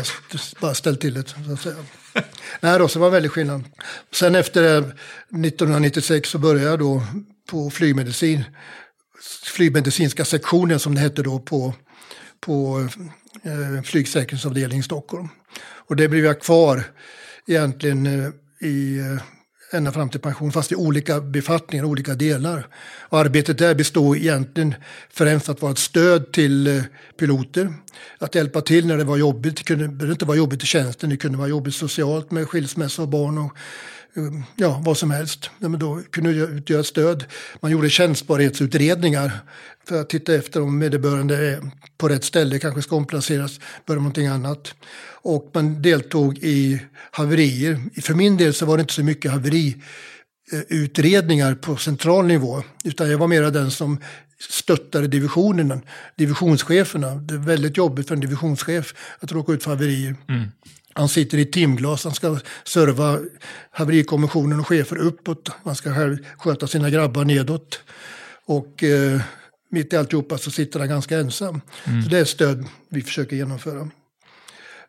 bara ställt till det. Så att säga. Nej då, så det var en väldig skillnad. Sen efter eh, 1996 så började jag då på flygmedicin. Flygmedicinska sektionen som det hette då på, på eh, flygsäkerhetsavdelningen i Stockholm. Och det blev jag kvar egentligen eh, i eh, ända fram till pension, fast i olika befattningar, olika delar. Och arbetet där består egentligen främst att vara ett stöd till eh, piloter, att hjälpa till när det var jobbigt. Det kunde, behövde inte vara jobbigt i tjänsten, det kunde vara jobbigt socialt med skilsmässa och barn och Ehm, ja, vad som helst. Men då kunde jag utgöra stöd. Man gjorde tjänstbarhetsutredningar för att titta efter om vederbörande är på rätt ställe, kanske ska omplaceras, börja någonting annat och man deltog i haverier. För min del så var det inte så mycket haveriutredningar eh, på central nivå, utan jag var mera den som stöttade divisionerna, divisionscheferna. Det är väldigt jobbigt för en divisionschef att råka ut för haverier. Mm. Han sitter i timglas, han ska serva haverikommissionen och chefer uppåt. Han ska själv sköta sina grabbar nedåt. Och eh, mitt i alltihopa så sitter han ganska ensam. Mm. Så det är ett stöd vi försöker genomföra.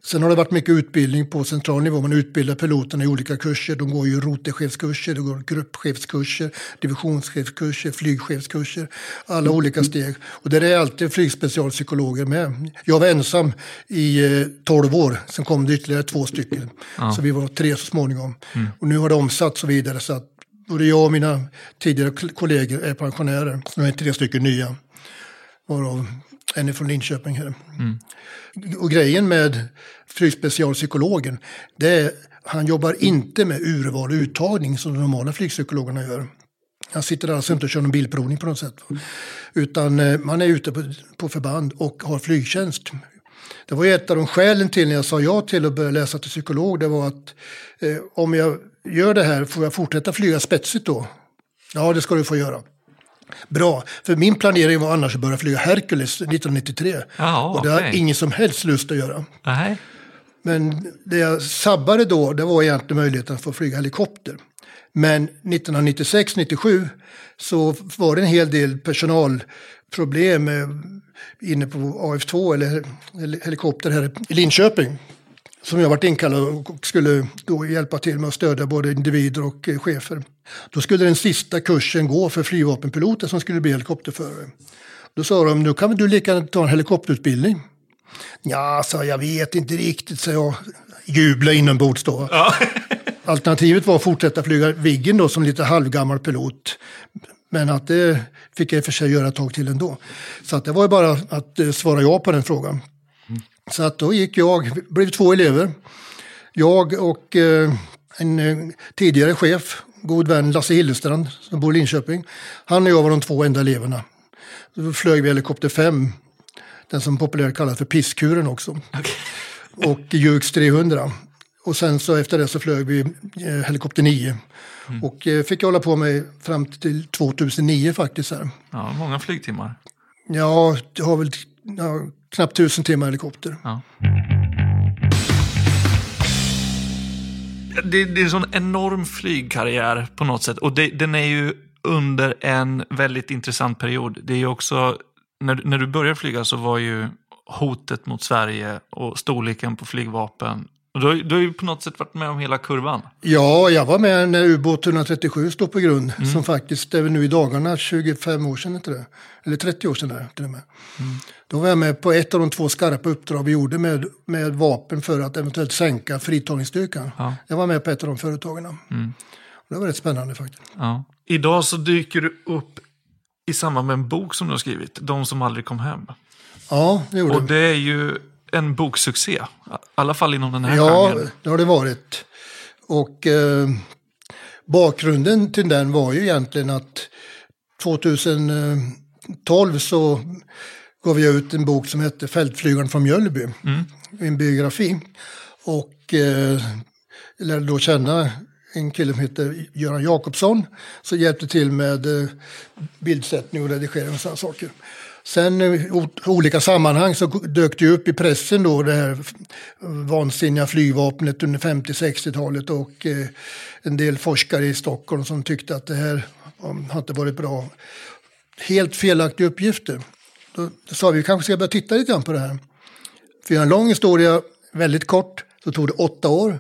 Sen har det varit mycket utbildning på central nivå. Man utbildar piloterna i olika kurser. De går ju rotechefskurser, det går gruppchefskurser, divisionschefskurser, flygchefskurser. Alla olika steg. Och där är alltid flygspecialpsykologer med. Jag var ensam i eh, 12 år. Sen kom det ytterligare två stycken. Ja. Så vi var tre så småningom. Mm. Och nu har det omsatts så vidare så att både jag och mina tidigare kollegor är pensionärer. Nu är tre stycken nya. Varav en är från Linköping. Här. Mm. Och grejen med flygspecialpsykologen, det är han jobbar inte med urval och uttagning som de normala flygpsykologerna gör. Han sitter alltså inte och kör någon bilprovning på något sätt. Utan eh, man är ute på, på förband och har flygtjänst. Det var ju ett av de skälen till när jag sa ja till att börja läsa till psykolog. Det var att eh, om jag gör det här, får jag fortsätta flyga spetsigt då? Ja, det ska du få göra. Bra, för min planering var annars att börja flyga Hercules 1993. Jaha, och det har jag ingen som helst lust att göra. Nej. Men det jag sabbade då, det var egentligen möjligheten att få flyga helikopter. Men 1996-97 så var det en hel del personalproblem inne på AF2 eller helikopter här i Linköping som jag varit inkallad och skulle då hjälpa till med att stödja både individer och eh, chefer. Då skulle den sista kursen gå för flygvapenpiloter som skulle bli helikopterförare. Då sa de, nu kan du lika ta en helikopterutbildning? Ja, sa jag vet inte riktigt, så jag jublade inombords då. Ja. Alternativet var att fortsätta flyga Viggen då som lite halvgammal pilot. Men att det fick jag i och för sig göra ett tag till ändå. Så att det var ju bara att eh, svara ja på den frågan. Så att då gick jag, blev två elever. Jag och eh, en eh, tidigare chef, god vän Lasse Hillestrand som bor i Linköping. Han och jag var de två enda eleverna. Då flög vi helikopter 5, den som populärt kallas för pisskuren också. Okay. och Jux 300. Och sen så efter det så flög vi eh, helikopter 9. Mm. Och eh, fick jag hålla på med fram till 2009 faktiskt. Här. Ja, många flygtimmar. Ja, jag har väl ja, knappt tusen timmar helikopter. Ja. Det, det, är en sån enorm flygkarriär på något sätt. Och det, den är ju under en väldigt intressant period. Det är ju också, när, när du började flyga så var ju hotet mot Sverige och storleken på flygvapen du, har, du har ju på något sätt varit med om hela kurvan. Ja, jag var med när ubåt 137 stod på grund. Mm. Som faktiskt är nu i dagarna 25 år sedan, inte det? Eller 30 år sedan där, till och med. Mm. Då var jag med på ett av de två skarpa uppdrag vi gjorde med, med vapen för att eventuellt sänka fritagningsstyrkan. Ja. Jag var med på ett av de företagen. Mm. Det var rätt spännande faktiskt. Ja. Idag så dyker du upp i samband med en bok som du har skrivit, De som aldrig kom hem. Ja, det gjorde Och det är ju en boksuccé. I alla fall inom den här Ja, genren. det har det varit. Och eh, bakgrunden till den var ju egentligen att 2012 så gav jag ut en bok som hette Fältflygaren från Mjölby. Mm. En biografi. Och eh, lärde då känna en kille som heter Göran Jakobsson. Som hjälpte till med eh, bildsättning och redigering och sådana saker. Sen i olika sammanhang så dök det upp i pressen då det här vansinniga flygvapnet under 50-60-talet och eh, en del forskare i Stockholm som tyckte att det här har inte varit bra. Helt felaktiga uppgifter. Då, sa vi kanske ska börja titta lite grann på det här. För en lång historia, väldigt kort, så tog det åtta år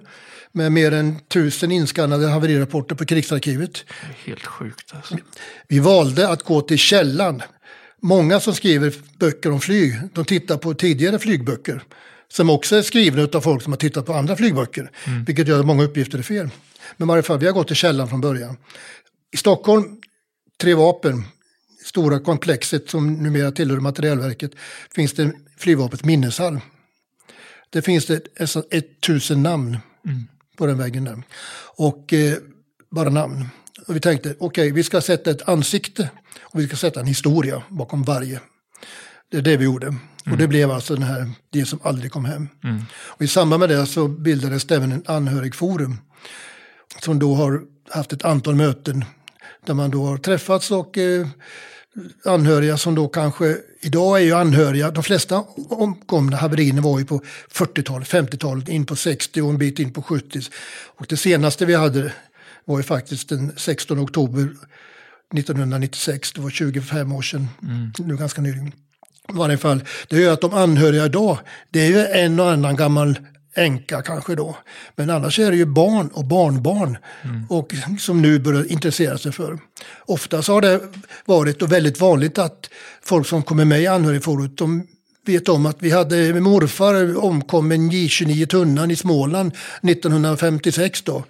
med mer än tusen inskannade haverirapporter på krigsarkivet. Helt sjukt alltså. Vi valde att gå till källan Många som skriver böcker om flyg, de tittar på tidigare flygböcker. Som också är skrivna av folk som har tittat på andra flygböcker. Mm. Vilket gör att många uppgifter är fel. Men i varje fall, vi har gått till källan från början. I Stockholm, tre vapen, stora komplexet som numera tillhör materielverket, finns det flygvapnets minneshall. Det finns det nästan 1000 namn mm. på den väggen där. Och eh, bara namn. Och vi tänkte, okej, okay, vi ska sätta ett ansikte och vi ska sätta en historia bakom varje. Det är det vi gjorde. Mm. Och det blev alltså den här, det som aldrig kom hem. Mm. Och I samband med det så bildades det även en anhörigforum. Som då har haft ett antal möten där man då har träffats och eh, anhöriga som då kanske, idag är ju anhöriga, de flesta omkomna haverierna var ju på 40-talet, 50-talet, in på 60 och en bit in på 70. Och det senaste vi hade var ju faktiskt den 16 oktober 1996, det var 25 år sedan, mm. nu ganska nyligen. I varje fall, det gör att de anhöriga idag, det är ju en och annan gammal änka kanske då. Men annars är det ju barn och barnbarn mm. och, som nu börjar intressera sig för. Oftast har det varit och väldigt vanligt att folk som kommer med i anhörigforumet, de vet om att vi hade morfar omkom en J29 Tunnan i Småland 1956 då.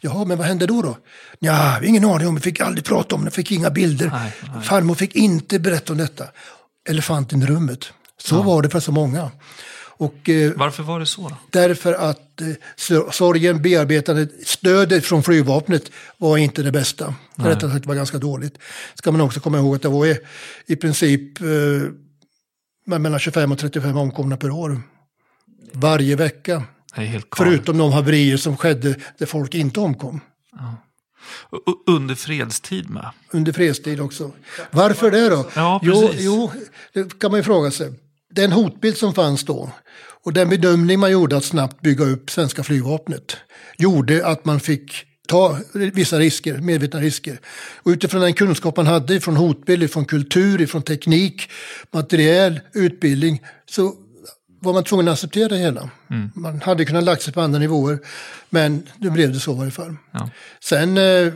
Jaha, men vad hände då? då? Ja, ingen aning om, vi fick aldrig prata om det, fick inga bilder. Nej, nej. Farmor fick inte berätta om detta. Elefanten i rummet. Så ja. var det för så många. Och, eh, Varför var det så? Då? Därför att eh, sorgen, bearbetandet, stödet från flygvapnet var inte det bästa. Rättare sagt var ganska dåligt. Ska man också komma ihåg att det var i, i princip eh, mellan 25 och 35 omkomna per år. Varje vecka. Förutom de haverier som skedde där folk inte omkom. Ja. Under fredstid med? Under fredstid också. Varför det då? Ja, jo, jo, det kan man ju fråga sig. Den hotbild som fanns då och den bedömning man gjorde att snabbt bygga upp svenska flygvapnet gjorde att man fick ta vissa risker, medvetna risker. Och utifrån den kunskap man hade från hotbild, från kultur, från teknik, materiell, utbildning så var man tvungen att acceptera det hela. Mm. Man hade kunnat lagt sig på andra nivåer, men nu blev det så i varje fall. Ja. Sen eh, eh,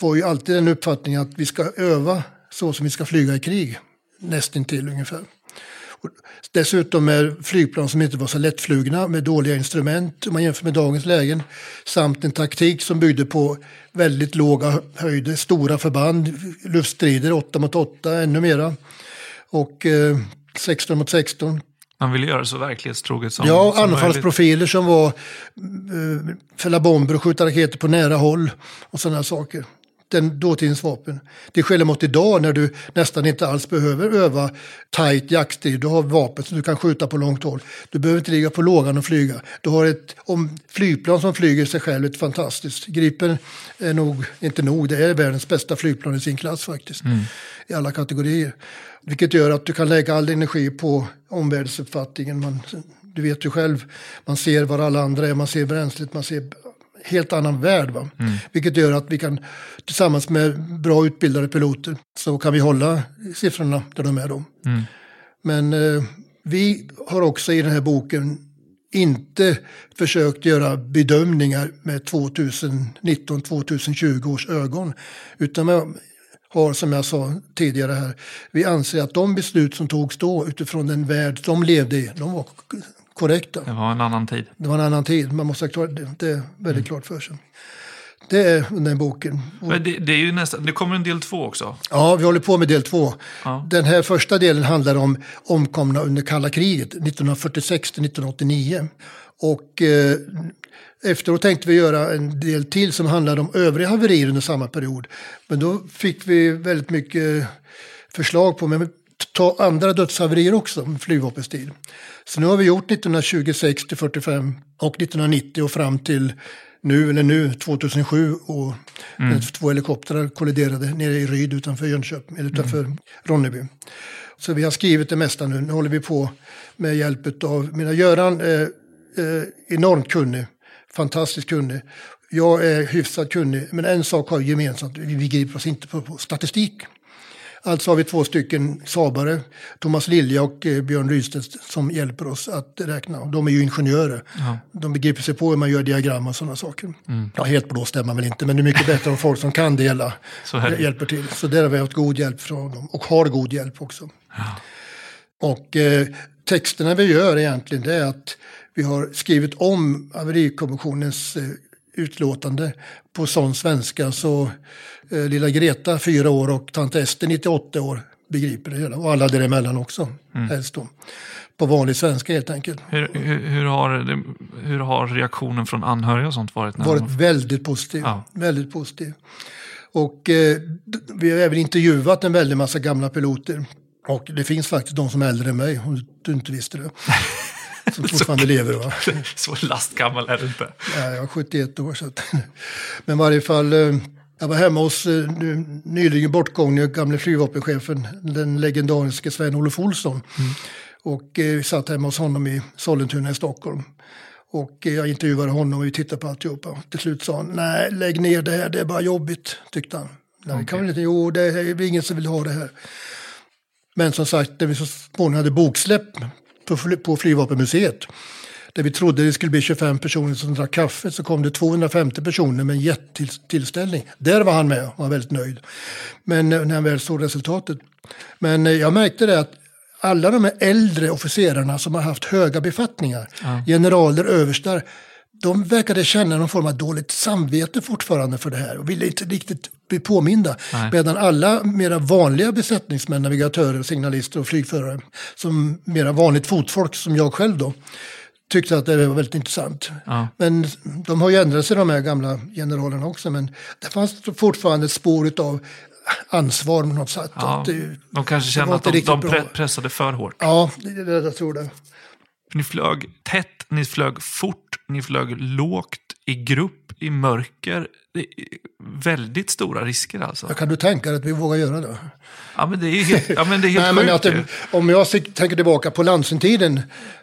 var ju alltid den uppfattningen att vi ska öva så som vi ska flyga i krig, nästintill ungefär. Och dessutom är flygplan som inte var så lättflugna med dåliga instrument om man jämför med dagens lägen. Samt en taktik som byggde på väldigt låga höjder, stora förband, luftstrider 8 mot 8, ännu mera. Och eh, 16 mot 16. Man ville göra det så verklighetstroget som Ja, som anfallsprofiler som var eh, fälla bomber och skjuta raketer på nära håll och sådana saker. Den dåtidens vapen. Det skiljer mot idag när du nästan inte alls behöver öva tight jaktstrid. Du har vapen som du kan skjuta på långt håll. Du behöver inte ligga på lågan och flyga. Du har ett om, flygplan som flyger sig själv, ett fantastiskt. Gripen är nog, inte nog, det är världens bästa flygplan i sin klass faktiskt. Mm. I alla kategorier. Vilket gör att du kan lägga all energi på omvärldsuppfattningen. Man, du vet ju själv, man ser var alla andra är, man ser bränslet, man ser helt annan värld. Va? Mm. Vilket gör att vi kan tillsammans med bra utbildade piloter så kan vi hålla siffrorna där de är då. Mm. Men eh, vi har också i den här boken inte försökt göra bedömningar med 2019-2020 års ögon. Utan har, som jag sa tidigare här, vi anser att de beslut som togs då utifrån den värld de levde i, de var korrekta. Det var en annan tid. Det var en annan tid, man måste ha klart, det, det är väldigt mm. klart för sig. Det är den boken. Men det, det, är ju nästan, det kommer en del två också. Ja, vi håller på med del två. Ja. Den här första delen handlar om omkomna under kalla kriget 1946 till 1989. Och eh, efteråt tänkte vi göra en del till som handlade om övriga haverier under samma period. Men då fick vi väldigt mycket förslag på men ta andra dödshaverier också, flygvapenstil. Så nu har vi gjort 1926 till 45 och 1990 och fram till nu, eller nu, 2007 och mm. två helikoptrar kolliderade nere i Ryd utanför Jönköping, eller utanför mm. Ronneby. Så vi har skrivit det mesta nu. Nu håller vi på med hjälp av mina Göran, eh, eh, enormt kunnig, fantastiskt kunnig. Jag är hyfsat kunnig, men en sak har vi gemensamt, vi griper oss inte på, på statistik. Alltså har vi två stycken sabare, Thomas Lilja och eh, Björn Rydstedt, som hjälper oss att räkna. De är ju ingenjörer. Ja. De begriper sig på hur man gör diagram och sådana saker. Mm. Ja, helt blå stämmer väl inte, men det är mycket bättre om folk som kan det hela hjälper till. Så där har vi haft god hjälp från dem, och har god hjälp också. Ja. Och eh, texterna vi gör egentligen, det är att vi har skrivit om haverikommissionens eh, utlåtande på sån svenska så eh, lilla Greta, fyra år, och tant Ester, 98 år, begriper det hela. Och alla däremellan också, mm. helst då. På vanlig svenska helt enkelt. Hur, hur, hur, har, hur har reaktionen från anhöriga och sånt varit? Varit de... väldigt positiv. Ja. Väldigt positiv. Och eh, vi har även intervjuat en väldig massa gamla piloter. Och det finns faktiskt de som är äldre än mig, om du inte visste det. Som fortfarande lever. Va? Så lastgammal är du inte. Nej, jag är 71 år. Så att, men i varje fall, eh, jag var hemma hos eh, nyligen bortgångne gamle flygvapenchefen, den legendariske Sven-Olof Olsson. Mm. Och eh, vi satt hemma hos honom i Sollentuna i Stockholm. Och jag intervjuade honom och vi tittade på alltihopa. Till slut sa han, nej lägg ner det här, det är bara jobbigt, tyckte han. Nej, okay. kan väl inte, jo det är ingen som vill ha det här. Men som sagt, när vi så småningom hade boksläpp på, på Flygvapenmuseet. Där vi trodde det skulle bli 25 personer som drack kaffe så kom det 250 personer med en jättetillställning. Där var han med och var väldigt nöjd. Men eh, när han väl såg resultatet. Men eh, jag märkte det att alla de här äldre officerarna som har haft höga befattningar, ja. generaler, överstar, de verkade känna någon form av dåligt samvete fortfarande för det här och ville inte riktigt bli påminda. Nej. Medan alla mera vanliga besättningsmän, navigatörer, signalister och flygförare, som mera vanligt fotfolk som jag själv då, tyckte att det var väldigt intressant. Ja. Men de har ju ändrat sig de här gamla generalerna också, men det fanns fortfarande spår av ansvar på något sätt. Ja, det, de kanske kände att de, de pressade för hårt. Ja, det, det, jag tror det. Ni flög tätt, ni flög fort, ni flög lågt, i grupp, i mörker. Det är väldigt stora risker alltså. Ja, kan du tänka dig att vi vågar göra det? Ja, men det är helt, ja, men det är helt Nej, sjukt. Men att, om jag tänker tillbaka på Lansentiden,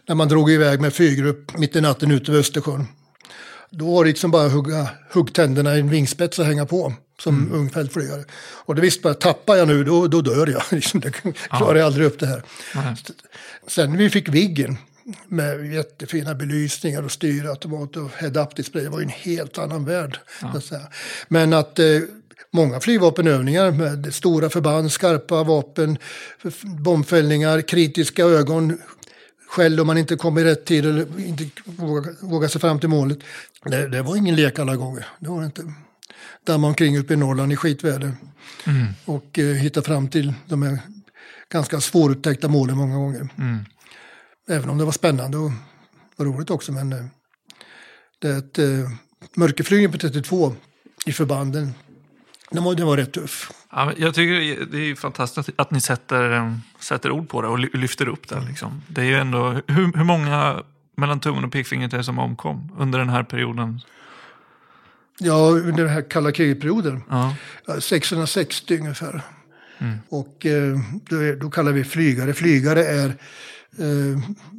när man drog iväg med fyrgrupp mitt i natten ute vid Östersjön. Då var det liksom bara att hugga huggtänderna i en vingspets och hänga på som mm. ung fältflygare. Och det visste bara, tappar jag nu då, då dör jag. Liksom, det klarar jag aldrig upp det här. Mm. Sen vi fick Viggen, med jättefina belysningar och styrautomat och head-up display. Det var ju en helt annan värld. Ja. Att Men att eh, många flygvapenövningar med stora förband, skarpa vapen, bombfällningar, kritiska ögon, skäll om man inte kommer i rätt tid eller inte vågar, vågar sig fram till målet. Det, det, var ingen lek alla gånger. Det var det inte. Damma omkring uppe i Norrland i skitväder mm. och eh, hitta fram till de här ganska svårupptäckta målen många gånger. Mm. Även om det var spännande och var roligt också. Men eh, det är ett eh, mörkerflygning på 32 i förbanden. Den var, den var rätt tuff. Ja, jag tycker det är fantastiskt att ni sätter, eh, sätter ord på det och lyfter upp det. Liksom. Det är ju ändå, hur, hur många mellan tummen och pekfingret är det som omkom under den här perioden? Ja, under den här kalla kriget-perioden. Ja. 660 ungefär. Mm. Och eh, då, då, kallar vi flygare. Flygare är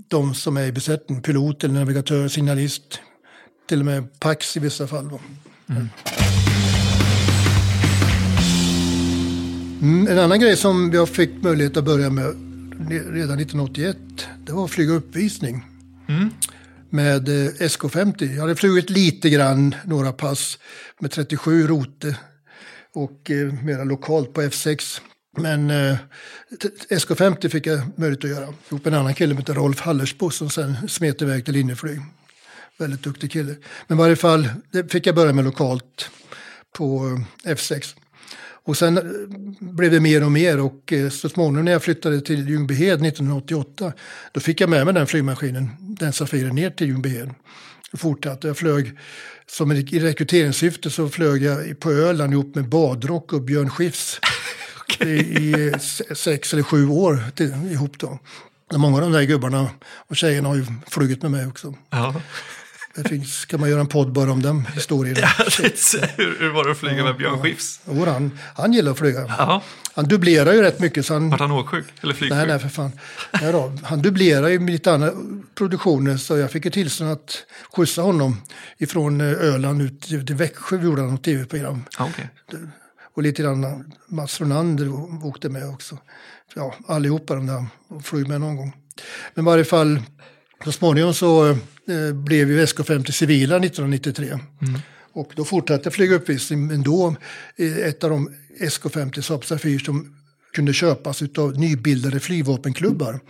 de som är i besättning, pilot eller navigatör, signalist, till och med Pax i vissa fall. Mm. Mm, en annan grej som jag fick möjlighet att börja med redan 1981, det var att flyga uppvisning. Mm. med eh, SK50. Jag hade flugit lite grann, några pass med 37 rote och eh, mera lokalt på F6. Men eh, SK50 fick jag möjlighet att göra ihop med en annan kille som heter Rolf Hallersbo som sen smet iväg till Linjeflyg. Väldigt duktig kille. Men i varje fall, det fick jag börja med lokalt på eh, F6. Och sen eh, blev det mer och mer och eh, så småningom när jag flyttade till Ljungbyhed 1988 då fick jag med mig den flygmaskinen, den Safiren, ner till Ljungbyhed. Fortsatte. Jag flög som i rekryteringssyfte så flög jag på Öland ihop med Badrock och Björn Skifs okay. i, sex eller sju år till, ihop då. Många av de där gubbarna och tjejerna har ju flugit med mig också. Ja. Det finns, kan man göra en podd bara om den historien. Ja, hur, hur var det att flyga ja, med Björn Skifs? Ja, han, han gillar att flyga. Ja. Han dubblerar ju rätt mycket. Så han, Vart han åksjuk? Eller flygsjuk? Nej, nej, för fan. Nej då, han dubblerar ju lite andra produktioner så jag fick ju tillstånd att skjutsa honom ifrån eh, Öland ut till Växjö. Vi gjorde han något tv-program. okay. Och lite grann Mats Ronander åkte med också. Ja, allihopa de där flög med någon gång. Men i varje fall, så småningom så eh, blev ju SK50 civila 1993. Mm. Och då fortsatte jag flyga uppvisning, men då ett av de SK50 Saab Safir som kunde köpas av nybildade flygvapenklubbar,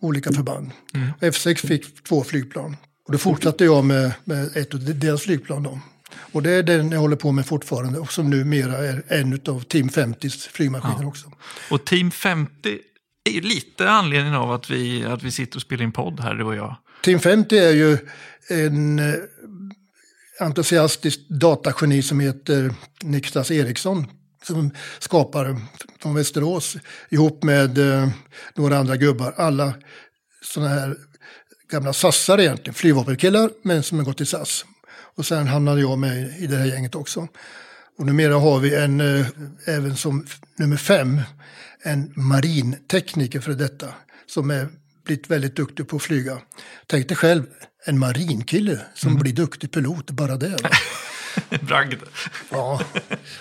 olika förband. Mm. F6 fick två flygplan. Och då fortsatte jag med, med ett av deras flygplan. Då. Och det är den jag håller på med fortfarande och som numera är en av Team 50s flygmaskiner ja. också. Och Team 50 är ju lite anledningen av att vi, att vi sitter och spelar in podd här, du och jag. Team 50 är ju en eh, entusiastisk datageni som heter Niklas Eriksson som skapar från Västerås ihop med eh, några andra gubbar. Alla sådana här gamla sassar egentligen, flygvapenkillar men som har gått i SAS. Och sen hamnade jag med i det här gänget också. Och numera har vi en, eh, även som nummer fem, en marintekniker för detta. Som är blivit väldigt duktig på att flyga. Tänk dig själv, en marinkille som mm. blir duktig pilot, bara det. Bragd. Ja.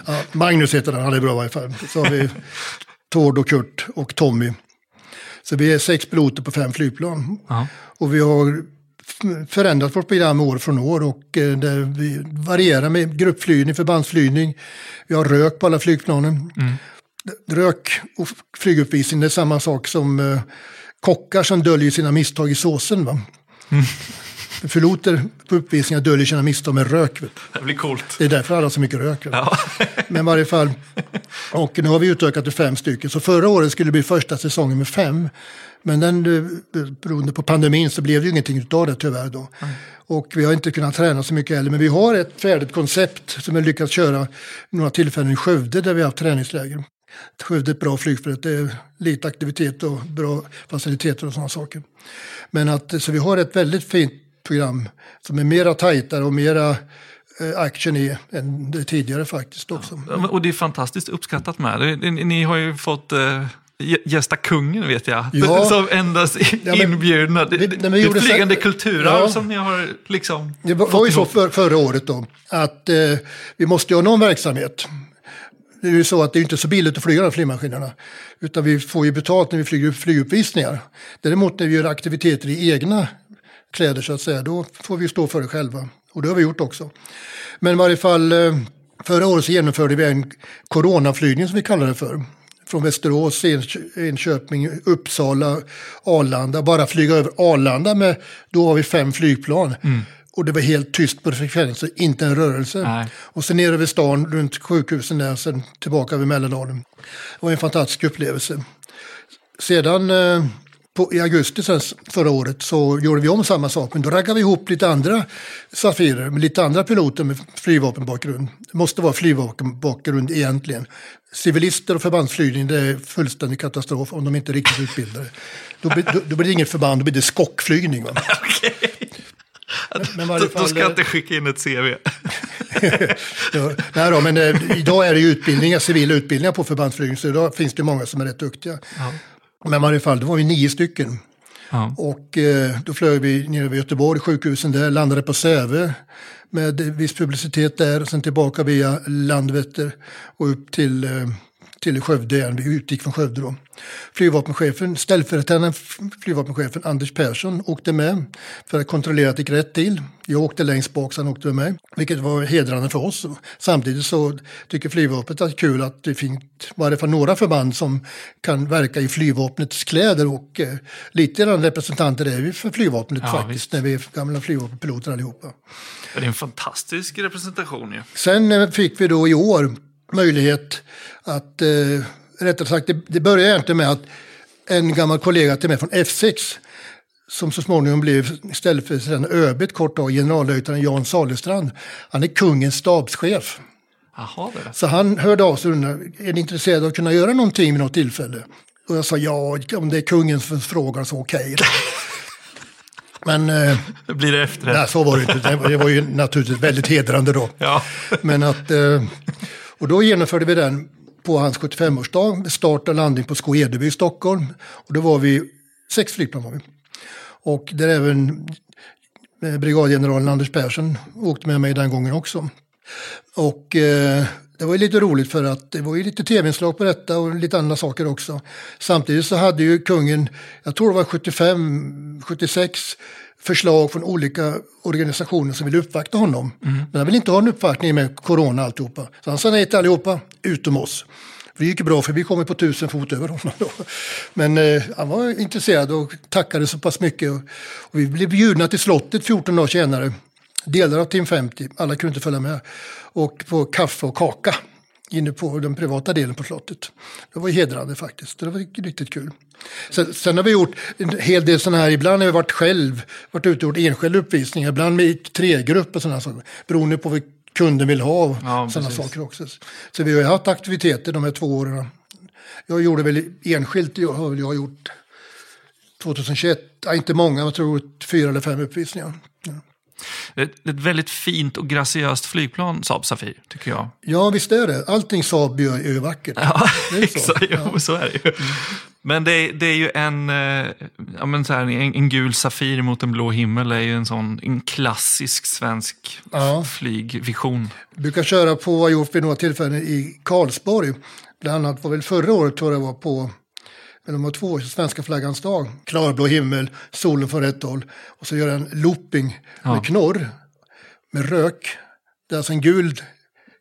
ja. Magnus heter han, han är bra i alla fall. Så har vi Tord och Kurt och Tommy. Så vi är sex piloter på fem flygplan. Ja. Och vi har förändrat vårt program år från år och eh, där vi varierar med gruppflygning, förbandsflygning. Vi har rök på alla flygplanen. Mm. Rök och flyguppvisning är samma sak som eh, kockar som döljer sina misstag i såsen. Va? Mm. Piloter på uppvisningar döljer sina misstag med rök. Det blir coolt. Det är därför alla har så mycket rök. Ja. Men i varje fall, och nu har vi utökat till fem stycken. Så förra året skulle det bli första säsongen med fem. Men den, eh, beroende på pandemin så blev det ju ingenting av det tyvärr då. Mm. Och vi har inte kunnat träna så mycket heller. Men vi har ett färdigt koncept som vi lyckats köra några tillfällen i Skövde där vi har haft träningsläger. Skövde är ett bra flygfält. Det är lite aktivitet och bra faciliteter och sådana saker. Men att, så vi har ett väldigt fint program som är mera tajtare och mera eh, action i än det tidigare faktiskt också. Ja, och det är fantastiskt uppskattat med. Ni har ju fått eh, gästa kungen vet jag. Ja. Som endast ja, inbjudna. Det, det, det är flygande kulturarv ja. som ni har liksom Det var, var ju så för, förra året då att eh, vi måste göra någon verksamhet. Det är ju så att det är inte så billigt att flyga de flygmaskinerna. Utan vi får ju betalt när vi flyger flyguppvisningar. Däremot när vi gör aktiviteter i egna kläder så att säga, då får vi stå för det själva. Och det har vi gjort också. Men i varje fall, eh, förra året så genomförde vi en coronaflygning som vi kallar det för. Från Västerås, Enköping, Uppsala, Arlanda. Bara flyga över Arlanda med, då har vi fem flygplan. Mm. Och det var helt tyst på frekvensen, inte en rörelse. Nej. Och sen nere vid stan, runt sjukhusen där, sen tillbaka vid Mälardalen. Det var en fantastisk upplevelse. Sedan eh, på, i augusti sen, förra året så gjorde vi om samma sak. Men då raggade vi ihop lite andra Safirer med lite andra piloter med flygvapenbakgrund. Det måste vara flygvapenbakgrund egentligen. Civilister och förbandsflygning det är fullständig katastrof om de inte är riktigt utbildade. Då, då, då blir det inget förband, då blir det skockflygning. Men, men då, ska jag inte skicka in ett CV. ja, nej då, men eh, idag är det ju utbildningar, civila utbildningar på förbandsflygning, så idag finns det många som är rätt duktiga. Ja. Men i varje fall, då var vi nio stycken. Ja. Och eh, då flög vi nere vid Göteborg, sjukhusen där, landade på Säve med viss publicitet där och sen tillbaka via Landvetter och upp till, eh, till Skövde igen. Vi utgick från Skövde då. Flygvapenchefen, ställföreträdande flygvapenchefen Anders Persson åkte med för att kontrollera att det gick rätt till. Jag åkte längst bak, så han åkte med, vilket var hedrande för oss. Samtidigt så tycker flygvapnet att det är kul att det finns varje fall några förband som kan verka i flygvapnets kläder och eh, lite grann representanter är vi för flygvapnet Ja, faktiskt, visst. när vi är gamla flygvapenpiloter allihopa. Det är en fantastisk representation ju. Sen eh, fick vi då i år möjlighet att, eh, rättare sagt, det, det började egentligen med att en gammal kollega till mig från F6 som så småningom blev istället för ÖB ett kort tag, generallöjtnant Jan Salestrand. Han är kungens stabschef. Det. Så han hörde av sig och undrade, är ni intresserade av att kunna göra någonting vid något tillfälle? Och jag sa ja, om det är kungen som frågar så okej. Men eh, det blir det efterrätt. nej, så var det inte. Det var ju naturligtvis väldigt hedrande då. Ja. Men att, eh, och då genomförde vi den på hans 75-årsdag med start och landning på Skå-Edeby i Stockholm. Och då var vi, sex flygplan var vi. Och där även eh, brigadgeneralen Anders Persson åkte med mig den gången också. Och eh, det var ju lite roligt för att det var ju lite tv-inslag på detta och lite andra saker också. Samtidigt så hade ju kungen, jag tror det var 75, 76 förslag från olika organisationer som ville uppvakta honom. Men han ville inte ha en uppvaktning med corona och alltihopa. Så han sa nej till allihopa, utom oss. Det gick bra för vi kom på tusen fot över honom då. Men eh, han var intresserad och tackade så pass mycket. Och, och vi blev bjudna till slottet 14 dagar senare. Delar av Team 50, alla kunde inte följa med. Och på kaffe och kaka inne på den privata delen på slottet. Det var hedrande faktiskt. Det var riktigt kul. Sen, sen har vi gjort en hel del sådana här, ibland har vi varit själv, varit ute och gjort enskilda uppvisningar, ibland med tregrupp och sådana saker. Beroende på vad kunden vill ha och Ja, sådana saker också. Så vi har haft aktiviteter de här två åren. Jag gjorde väl enskilt, jag har väl jag gjort 2021, ja, inte många, jag tror fyra eller fem uppvisningar. Ja. Ett, ett väldigt fint och graciöst flygplan, Saab Safir, tycker jag. Ja, visst är det. Allting Saab gör är ju vackert. Ja, så. exakt. Jo, så är det ju. Men det, är- det är ju en, eh, ja, men så här, en, en gul Safir mot en blå himmel är ju en sån en klassisk svensk Ja. flygvision. brukar köra på, har gjort vid några tillfällen i Karlsborg. Bland annat var väl förra året tror jag det var på men de har två, svenska flaggans dag. Klarblå himmel, solen från rätt håll. Och så gör en looping Ja. med knorr, med rök. Det är alltså en gul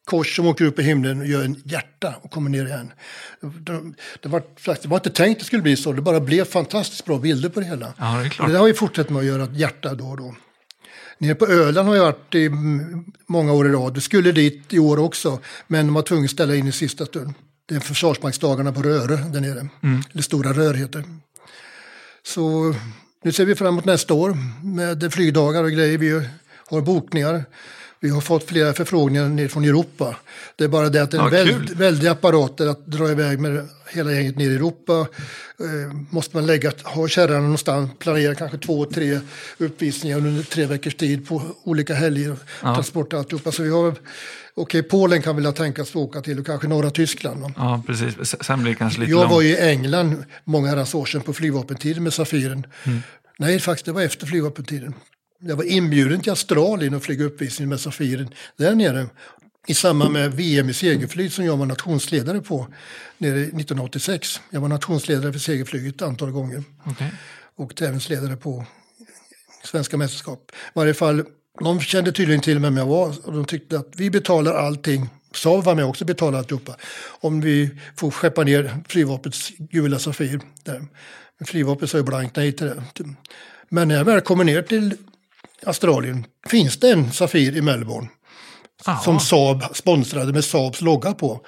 kors som åker upp i himlen och gör en hjärta och kommer ner igen. Det, det, var, det var inte tänkt att det skulle bli så, det bara blev fantastiskt bra bilder på det hela. Ja, det är Och klart. det har vi fortsatt med att göra ett hjärta då och då. Nere på Öland har jag varit i mm, många år i rad. Vi skulle dit i år också, men de var tvungna att ställa in i sista stund. Det är försvarsmaktsdagarna på Röre där nere. Eller Stora Rör heter. Så nu ser vi fram emot nästa år med flygdagar och grejer. Vi har bokningar. Vi har fått flera förfrågningar ner från Europa. Det är bara det att det är en Ja, väld, väldiga apparater att dra iväg med hela gänget ner i Europa. Eh, måste man lägga, ha kärran någonstans, planera kanske två, tre uppvisningar under tre veckors tid på olika helger. Ja. Transport och alltihopa. Så vi har, okej, Polen kan vilja tänkas åka till och kanske norra Tyskland. va? Ja, precis. Sen blir det kanske lite Jag långt. var ju i England många herrans år sedan på flygvapentiden med Safiren. Nej, faktiskt det var efter flygvapentiden. Jag var inbjuden till Australien och flyga uppvisning med Safiren där nere. I samband med VM i segelflyg som jag var nationsledare på nere 1986. Jag var nationsledare för segelflyget ett antal gånger Okej. och tävlingsledare på svenska mästerskap. I varje fall, de kände tydligen till vem jag var och de tyckte att vi betalar allting. Saab var med också betalade alltihopa. Om vi får skeppa ner flygvapnets gula Safir där. Flygvapnet sa ju blankt nej till det. Men när jag väl kommer ner till Australien finns det en Safir i Melbourne Ja. som Saab sponsrade med Saabs logga på.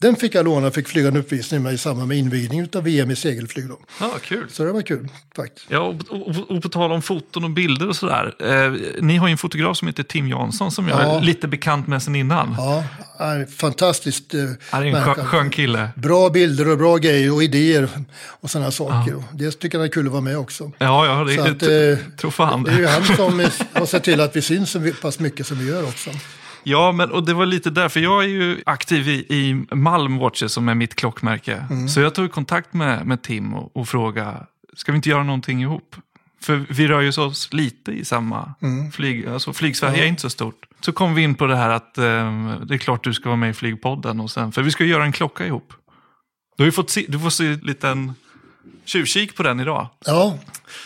Den fick jag låna och fick flyga en uppvisning med i samband med invigning av VM i segelflyg. Då. Ja, kul. Så det var kul faktiskt. Ja, och, och, och på tal om foton och bilder och sådär. Eh, ni har ju en fotograf som heter Tim Jansson som jag Ja. är lite bekant med sen innan. Ja, är fantastiskt. Eh, är en skön, skön kille. Bra bilder och bra grejer och idéer och sådana saker. Och Det tycker jag är kul att vara med också. Ja, ja, det Så att, eh, tro fan Det är ju det. han som har sett till att vi syns så pass mycket som vi gör också. Ja, men och det var lite därför jag är ju aktiv i, i Malm Watches som är mitt klockmärke. Mm. Så jag tog kontakt med, med Tim och, och frågade, ska vi inte göra någonting ihop? För vi rör ju oss lite i samma Mm. flyg, alltså flygsverige är inte så stort. Så kom vi in på det här att eh, det är klart du ska vara med i flygpodden och sen, för vi ska göra en klocka ihop. Du har fått se, du får se en liten tjuvkik på den idag. Ja,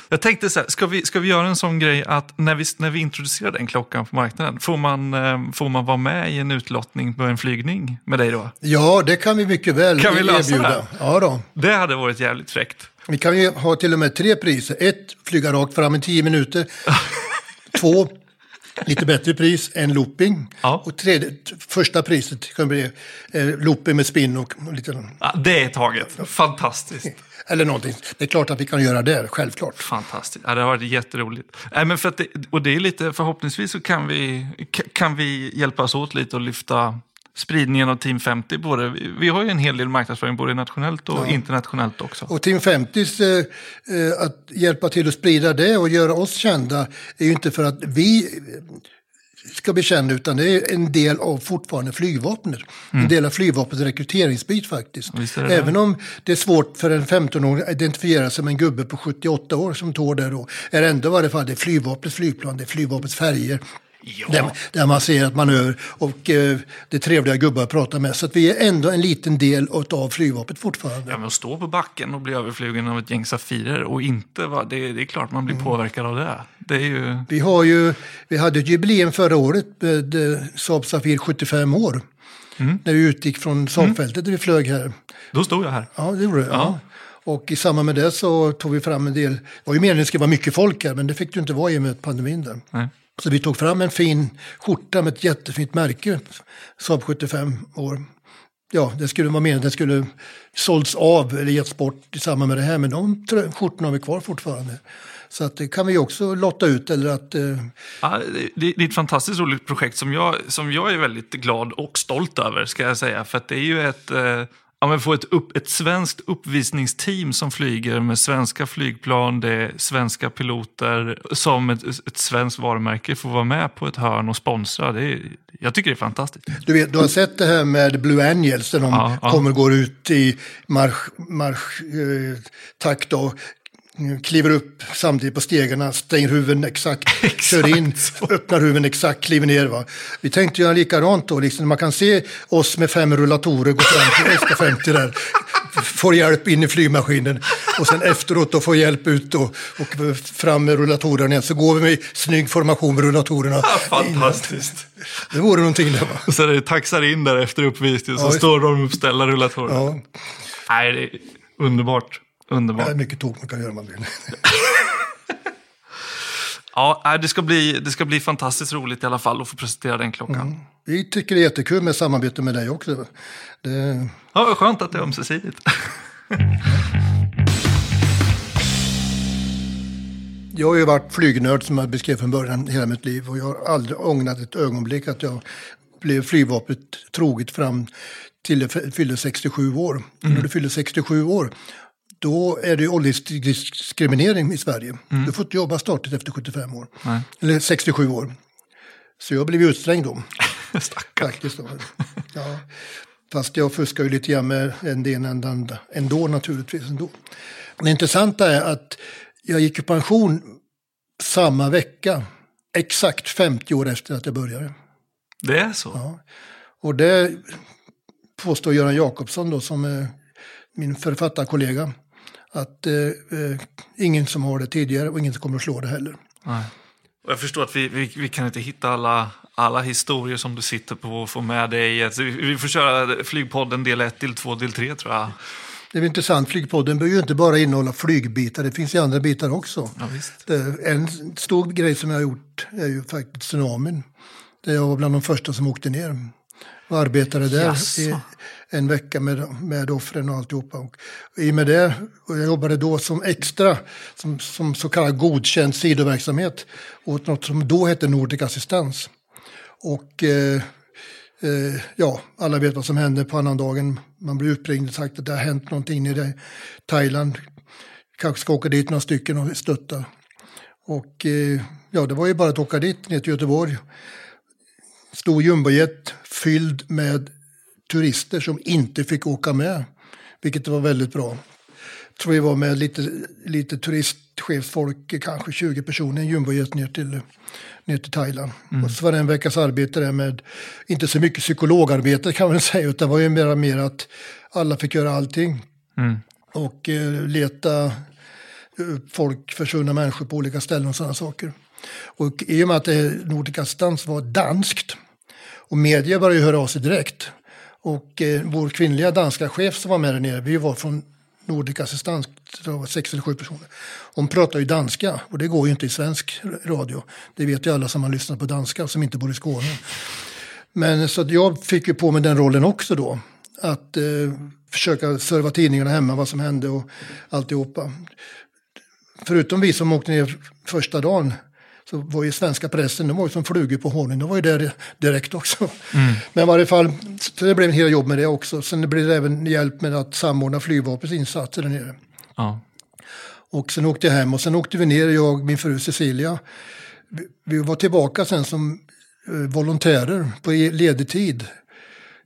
Jag tänkte så här, ska vi, ska vi göra en sån grej att när vi, när vi introducerar den klockan på marknaden, får man, eh, får man vara med i en utlottning på en flygning med dig då? ja, det kan vi mycket väl Kan vi lösa erbjuda. det? Ja, då. Det hade varit jävligt fräckt. Vi kan ju ha till och med tre priser. Ett, flyga rakt fram i tio minuter. Två, lite bättre pris, en looping. Ja. Och tredje, första priset kan bli eh, looping med spinn och, och lite, Ja, det är taget. Fantastiskt. Eller någonting. Det är klart att vi kan göra det, självklart. Fantastiskt. Ja, det har varit jätteroligt. Nej, men för det, och det är lite, förhoppningsvis så kan vi, ka- kan vi hjälpas åt lite och lyfta spridningen av Team 50. Både, vi- har ju en hel del marknadsföring både nationellt och internationellt också. Och Team 50 eh, eh, att hjälpa till att sprida det och göra oss kända är ju inte för att vi ska bli kända utan det är en del av fortfarande flygvapnet. En del av flygvapnets rekryteringsbit faktiskt. Mm. Det Även om det är svårt för en 15-åring att identifiera sig med en gubbe på 78 år som tår där då, är det ändå i varje fall det är flygvapnets flygplan, det är flygvapnets färger. Där, där man ser att man över och eh, det är trevliga gubbar att prata med. Så att vi är ändå en liten del av flygvapnet fortfarande. Ja, men att stå på backen och bli överflugen av ett gäng Safirer och inte, va, det, det är klart man blir påverkad av det. Det är ju... Vi, har ju, vi hade ett jubileum förra året med eh, Saab Safir 75 år. När vi utgick från Saabfältet där vi flög här. Då stod jag här. Ja, det gjorde det. Ja. Och i samband med det så tog vi fram en del, det var ju meningen att det skulle vara mycket folk här men det fick det inte vara i och med pandemin där. Nej. Så vi tog fram en fin skjorta med ett jättefint märke, Saab 75 år. Ja, det skulle vara meningen att den skulle sålts av eller getts bort i samband med det här, men de skjortorna har vi kvar fortfarande. Så att det kan vi också lotta ut eller att... Eh, Ja, det, det är ett fantastiskt roligt projekt som jag, som jag är väldigt glad och stolt över, ska jag säga. För att det är ju ett, eh, ja, men få ett, upp, ett svenskt uppvisningsteam som flyger med svenska flygplan, det är svenska piloter, som ett, ett svenskt varumärke får vara med på ett hörn och sponsra. Det är, jag tycker det är fantastiskt. du, vet, du har sett det här med Blue Angels där de Ja, ja. kommer och går ut i marsch, marsch eh, takt och kliver upp samtidigt på stegarna, stänger huven exakt, kör in, öppnar huven exakt, kliver ner. Va? Vi tänkte göra likadant då, liksom, man kan se oss med fem rullatorer gå fram till SK50 där, får hjälp in i flygmaskinen och sen efteråt då får hjälp ut då, och fram med rullatorerna igen, så går vi med snygg formation med rullatorerna. Fantastiskt. Det vore någonting där va? Och så är det taxar in där efter uppvisningen, så Ja, står de uppställda rullatorerna. Ja, Nej, det är underbart. Underbart. det är mycket tok man kan göra om man vill. Ja, det ska, bli, det ska bli fantastiskt roligt i alla fall att få presentera den klockan. Vi tycker det är jättekul med samarbete med dig också. Det, Ja, vad skönt att det är ömsesidigt. jag har ju varit flygnörd som jag beskrev från början hela mitt liv och jag har aldrig ångrat ett ögonblick att jag blev flygvapnet troget fram till jag fyllde 67 år. När du fyller 67 år då är det åldersdiskriminering i Sverige. Du får inte jobba statligt efter 75 år. Nej. Eller 67 år. Så jag blev utslängd då. Stackarn. Faktiskt. Då. Ja. Fast jag fuskar ju lite grann med en del ändå, ändå naturligtvis. Ändå. Det intressanta är att jag gick i pension samma vecka, exakt 50 år efter att jag började. Det är så? Ja. Och det påstår Göran Jakobsson då, som är min författarkollega, att eh, eh, ingen som har det tidigare och ingen som kommer att slå det heller. Nej. Och jag förstår att vi, vi, vi kan inte hitta alla, alla historier som du sitter på och få med dig. i. Alltså, vi, vi får köra Flygpodden del 1, del 2, del 3 tror jag. Det är intressant, Flygpodden bör ju inte bara innehålla flygbitar, det finns ju andra bitar också. Ja, visst. Det, en stor grej som jag har gjort är ju faktiskt tsunamin. Där jag var bland de första som åkte ner och arbetade där i en vecka med, med offren och alltihopa. Och I och med det, och jag jobbade då som extra, som, som så kallad godkänd sidoverksamhet åt något som då hette Nordic Assistans. Och eh, eh, ja, alla vet vad som hände på annandagen. Man blir uppringd och sagt att det har hänt någonting i Thailand. Kanske ska åka dit några stycken och stötta. Och eh, ja, det var ju bara att åka dit ner till Göteborg. Stor jumbojet fylld med turister som inte fick åka med. Vilket var väldigt bra. Jag tror vi var med lite, lite turist chefsfolk, kanske 20 personer, en jumbojet ner till, ner till Thailand. Och så var det en veckas arbete där med, inte så mycket psykologarbete kan man säga, utan det var ju mer, mer att alla fick göra allting. Mm. Och eh, leta upp folk, försvunna människor på olika ställen och sådana saker. Och i och med att det Nordic Assistans var danskt och media började ju höra av sig direkt. Och eh, vår kvinnliga danska chef som var med där nere, vi var från Nordic Assistans, det var sex eller sju personer. Hon pratar ju danska och det går ju inte i svensk radio. Det vet ju alla som har lyssnat på danska som inte bor i Skåne. Men så att jag fick ju på mig den rollen också då. Att eh, försöka serva tidningarna hemma vad som hände och alltihopa. Förutom vi som åkte ner första dagen så var ju svenska pressen, de var ju som flugor på honung. De var ju där direkt också. Men i varje fall, så det blev en hel jobb med det också. Sen blev det även hjälp med att samordna flygvapnets insatser där nere. Ja. Och sen åkte jag hem och sen åkte vi ner, jag och min fru Cecilia. Vi, vi var tillbaka sen som eh, volontärer på e- ledig tid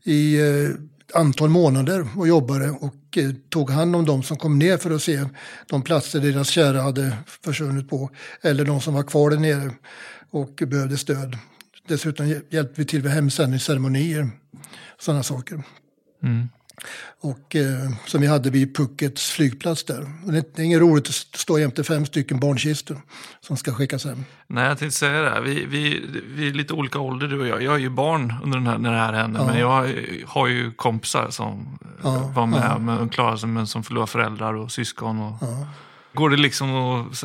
i eh, antal månader och jobbade och eh, tog hand om de som kom ner för att se de platser deras kära hade försvunnit på eller de som var kvar där nere och behövde stöd. Dessutom hjälpte vi till vid hemsändningsceremonier, sådana saker. Mm. Och eh, som vi hade vid Puckets flygplats där. Och det det är inget roligt att stå jämte fem stycken barnkistor som ska skickas hem. Nej, jag tänkte säga det. här. Vi, vi, vi är lite olika ålder du och jag. Jag är ju barn under den här, när det här hände. Men jag har ju kompisar som Ja, var med, ja. men klarade sig, men som förlorade föräldrar och syskon. Och... Går det liksom att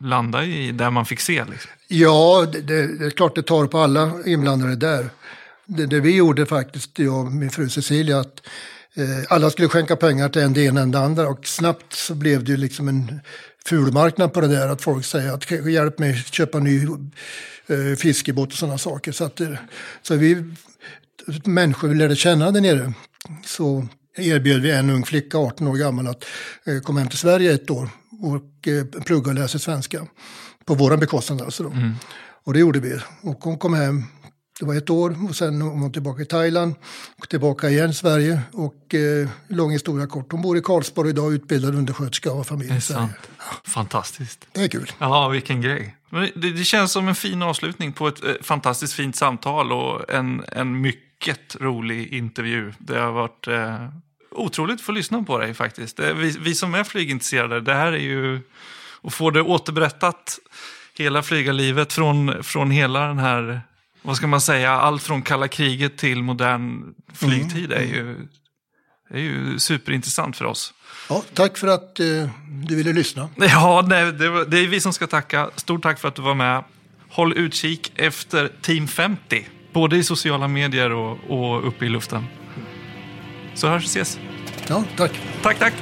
landa i där man fick se? Liksom? Ja, det, det, det är klart det tar på alla inblandade där. Det, det vi gjorde faktiskt, jag och min fru Cecilia, att alla skulle skänka pengar till en det ena än det andra och snabbt så blev det ju liksom en fulmarknad på det där att folk säger att hjälp mig köpa ny eh, fiskebåt och sådana saker. Så, att, eh, så vi människor vi lärde känna där nere så erbjöd vi en ung flicka, 18 år gammal, att eh, komma hem till Sverige ett år och eh, plugga och läsa svenska. På våran bekostnad alltså. Då. Och det gjorde vi. Och hon kom hem, det var ett år och sen var hon tillbaka i Thailand och tillbaka igen i Sverige. Och eh, lång historia kort, hon bor i Karlsborg idag, utbildad undersköterska och har familj i Sverige. Fantastiskt. Det är kul. Ja, vilken grej. Det, det känns som en fin avslutning på ett eh, fantastiskt fint samtal och en, en mycket rolig intervju. Det har varit eh, otroligt att få lyssna på dig faktiskt. Det, vi, vi som är flygintresserade, det här är ju att få det återberättat, hela flygarlivet från, från hela den här, vad ska man säga, allt från kalla kriget till modern flygtid är ju, är ju superintressant för oss. Ja, tack för att eh, du ville lyssna. Ja, nej, det, var, det är vi som ska tacka. Stort tack för att du var med. Håll utkik efter Team 50, både i sociala medier och, och uppe i luften. Så hörs och ses. Ja, tack. Tack, tack!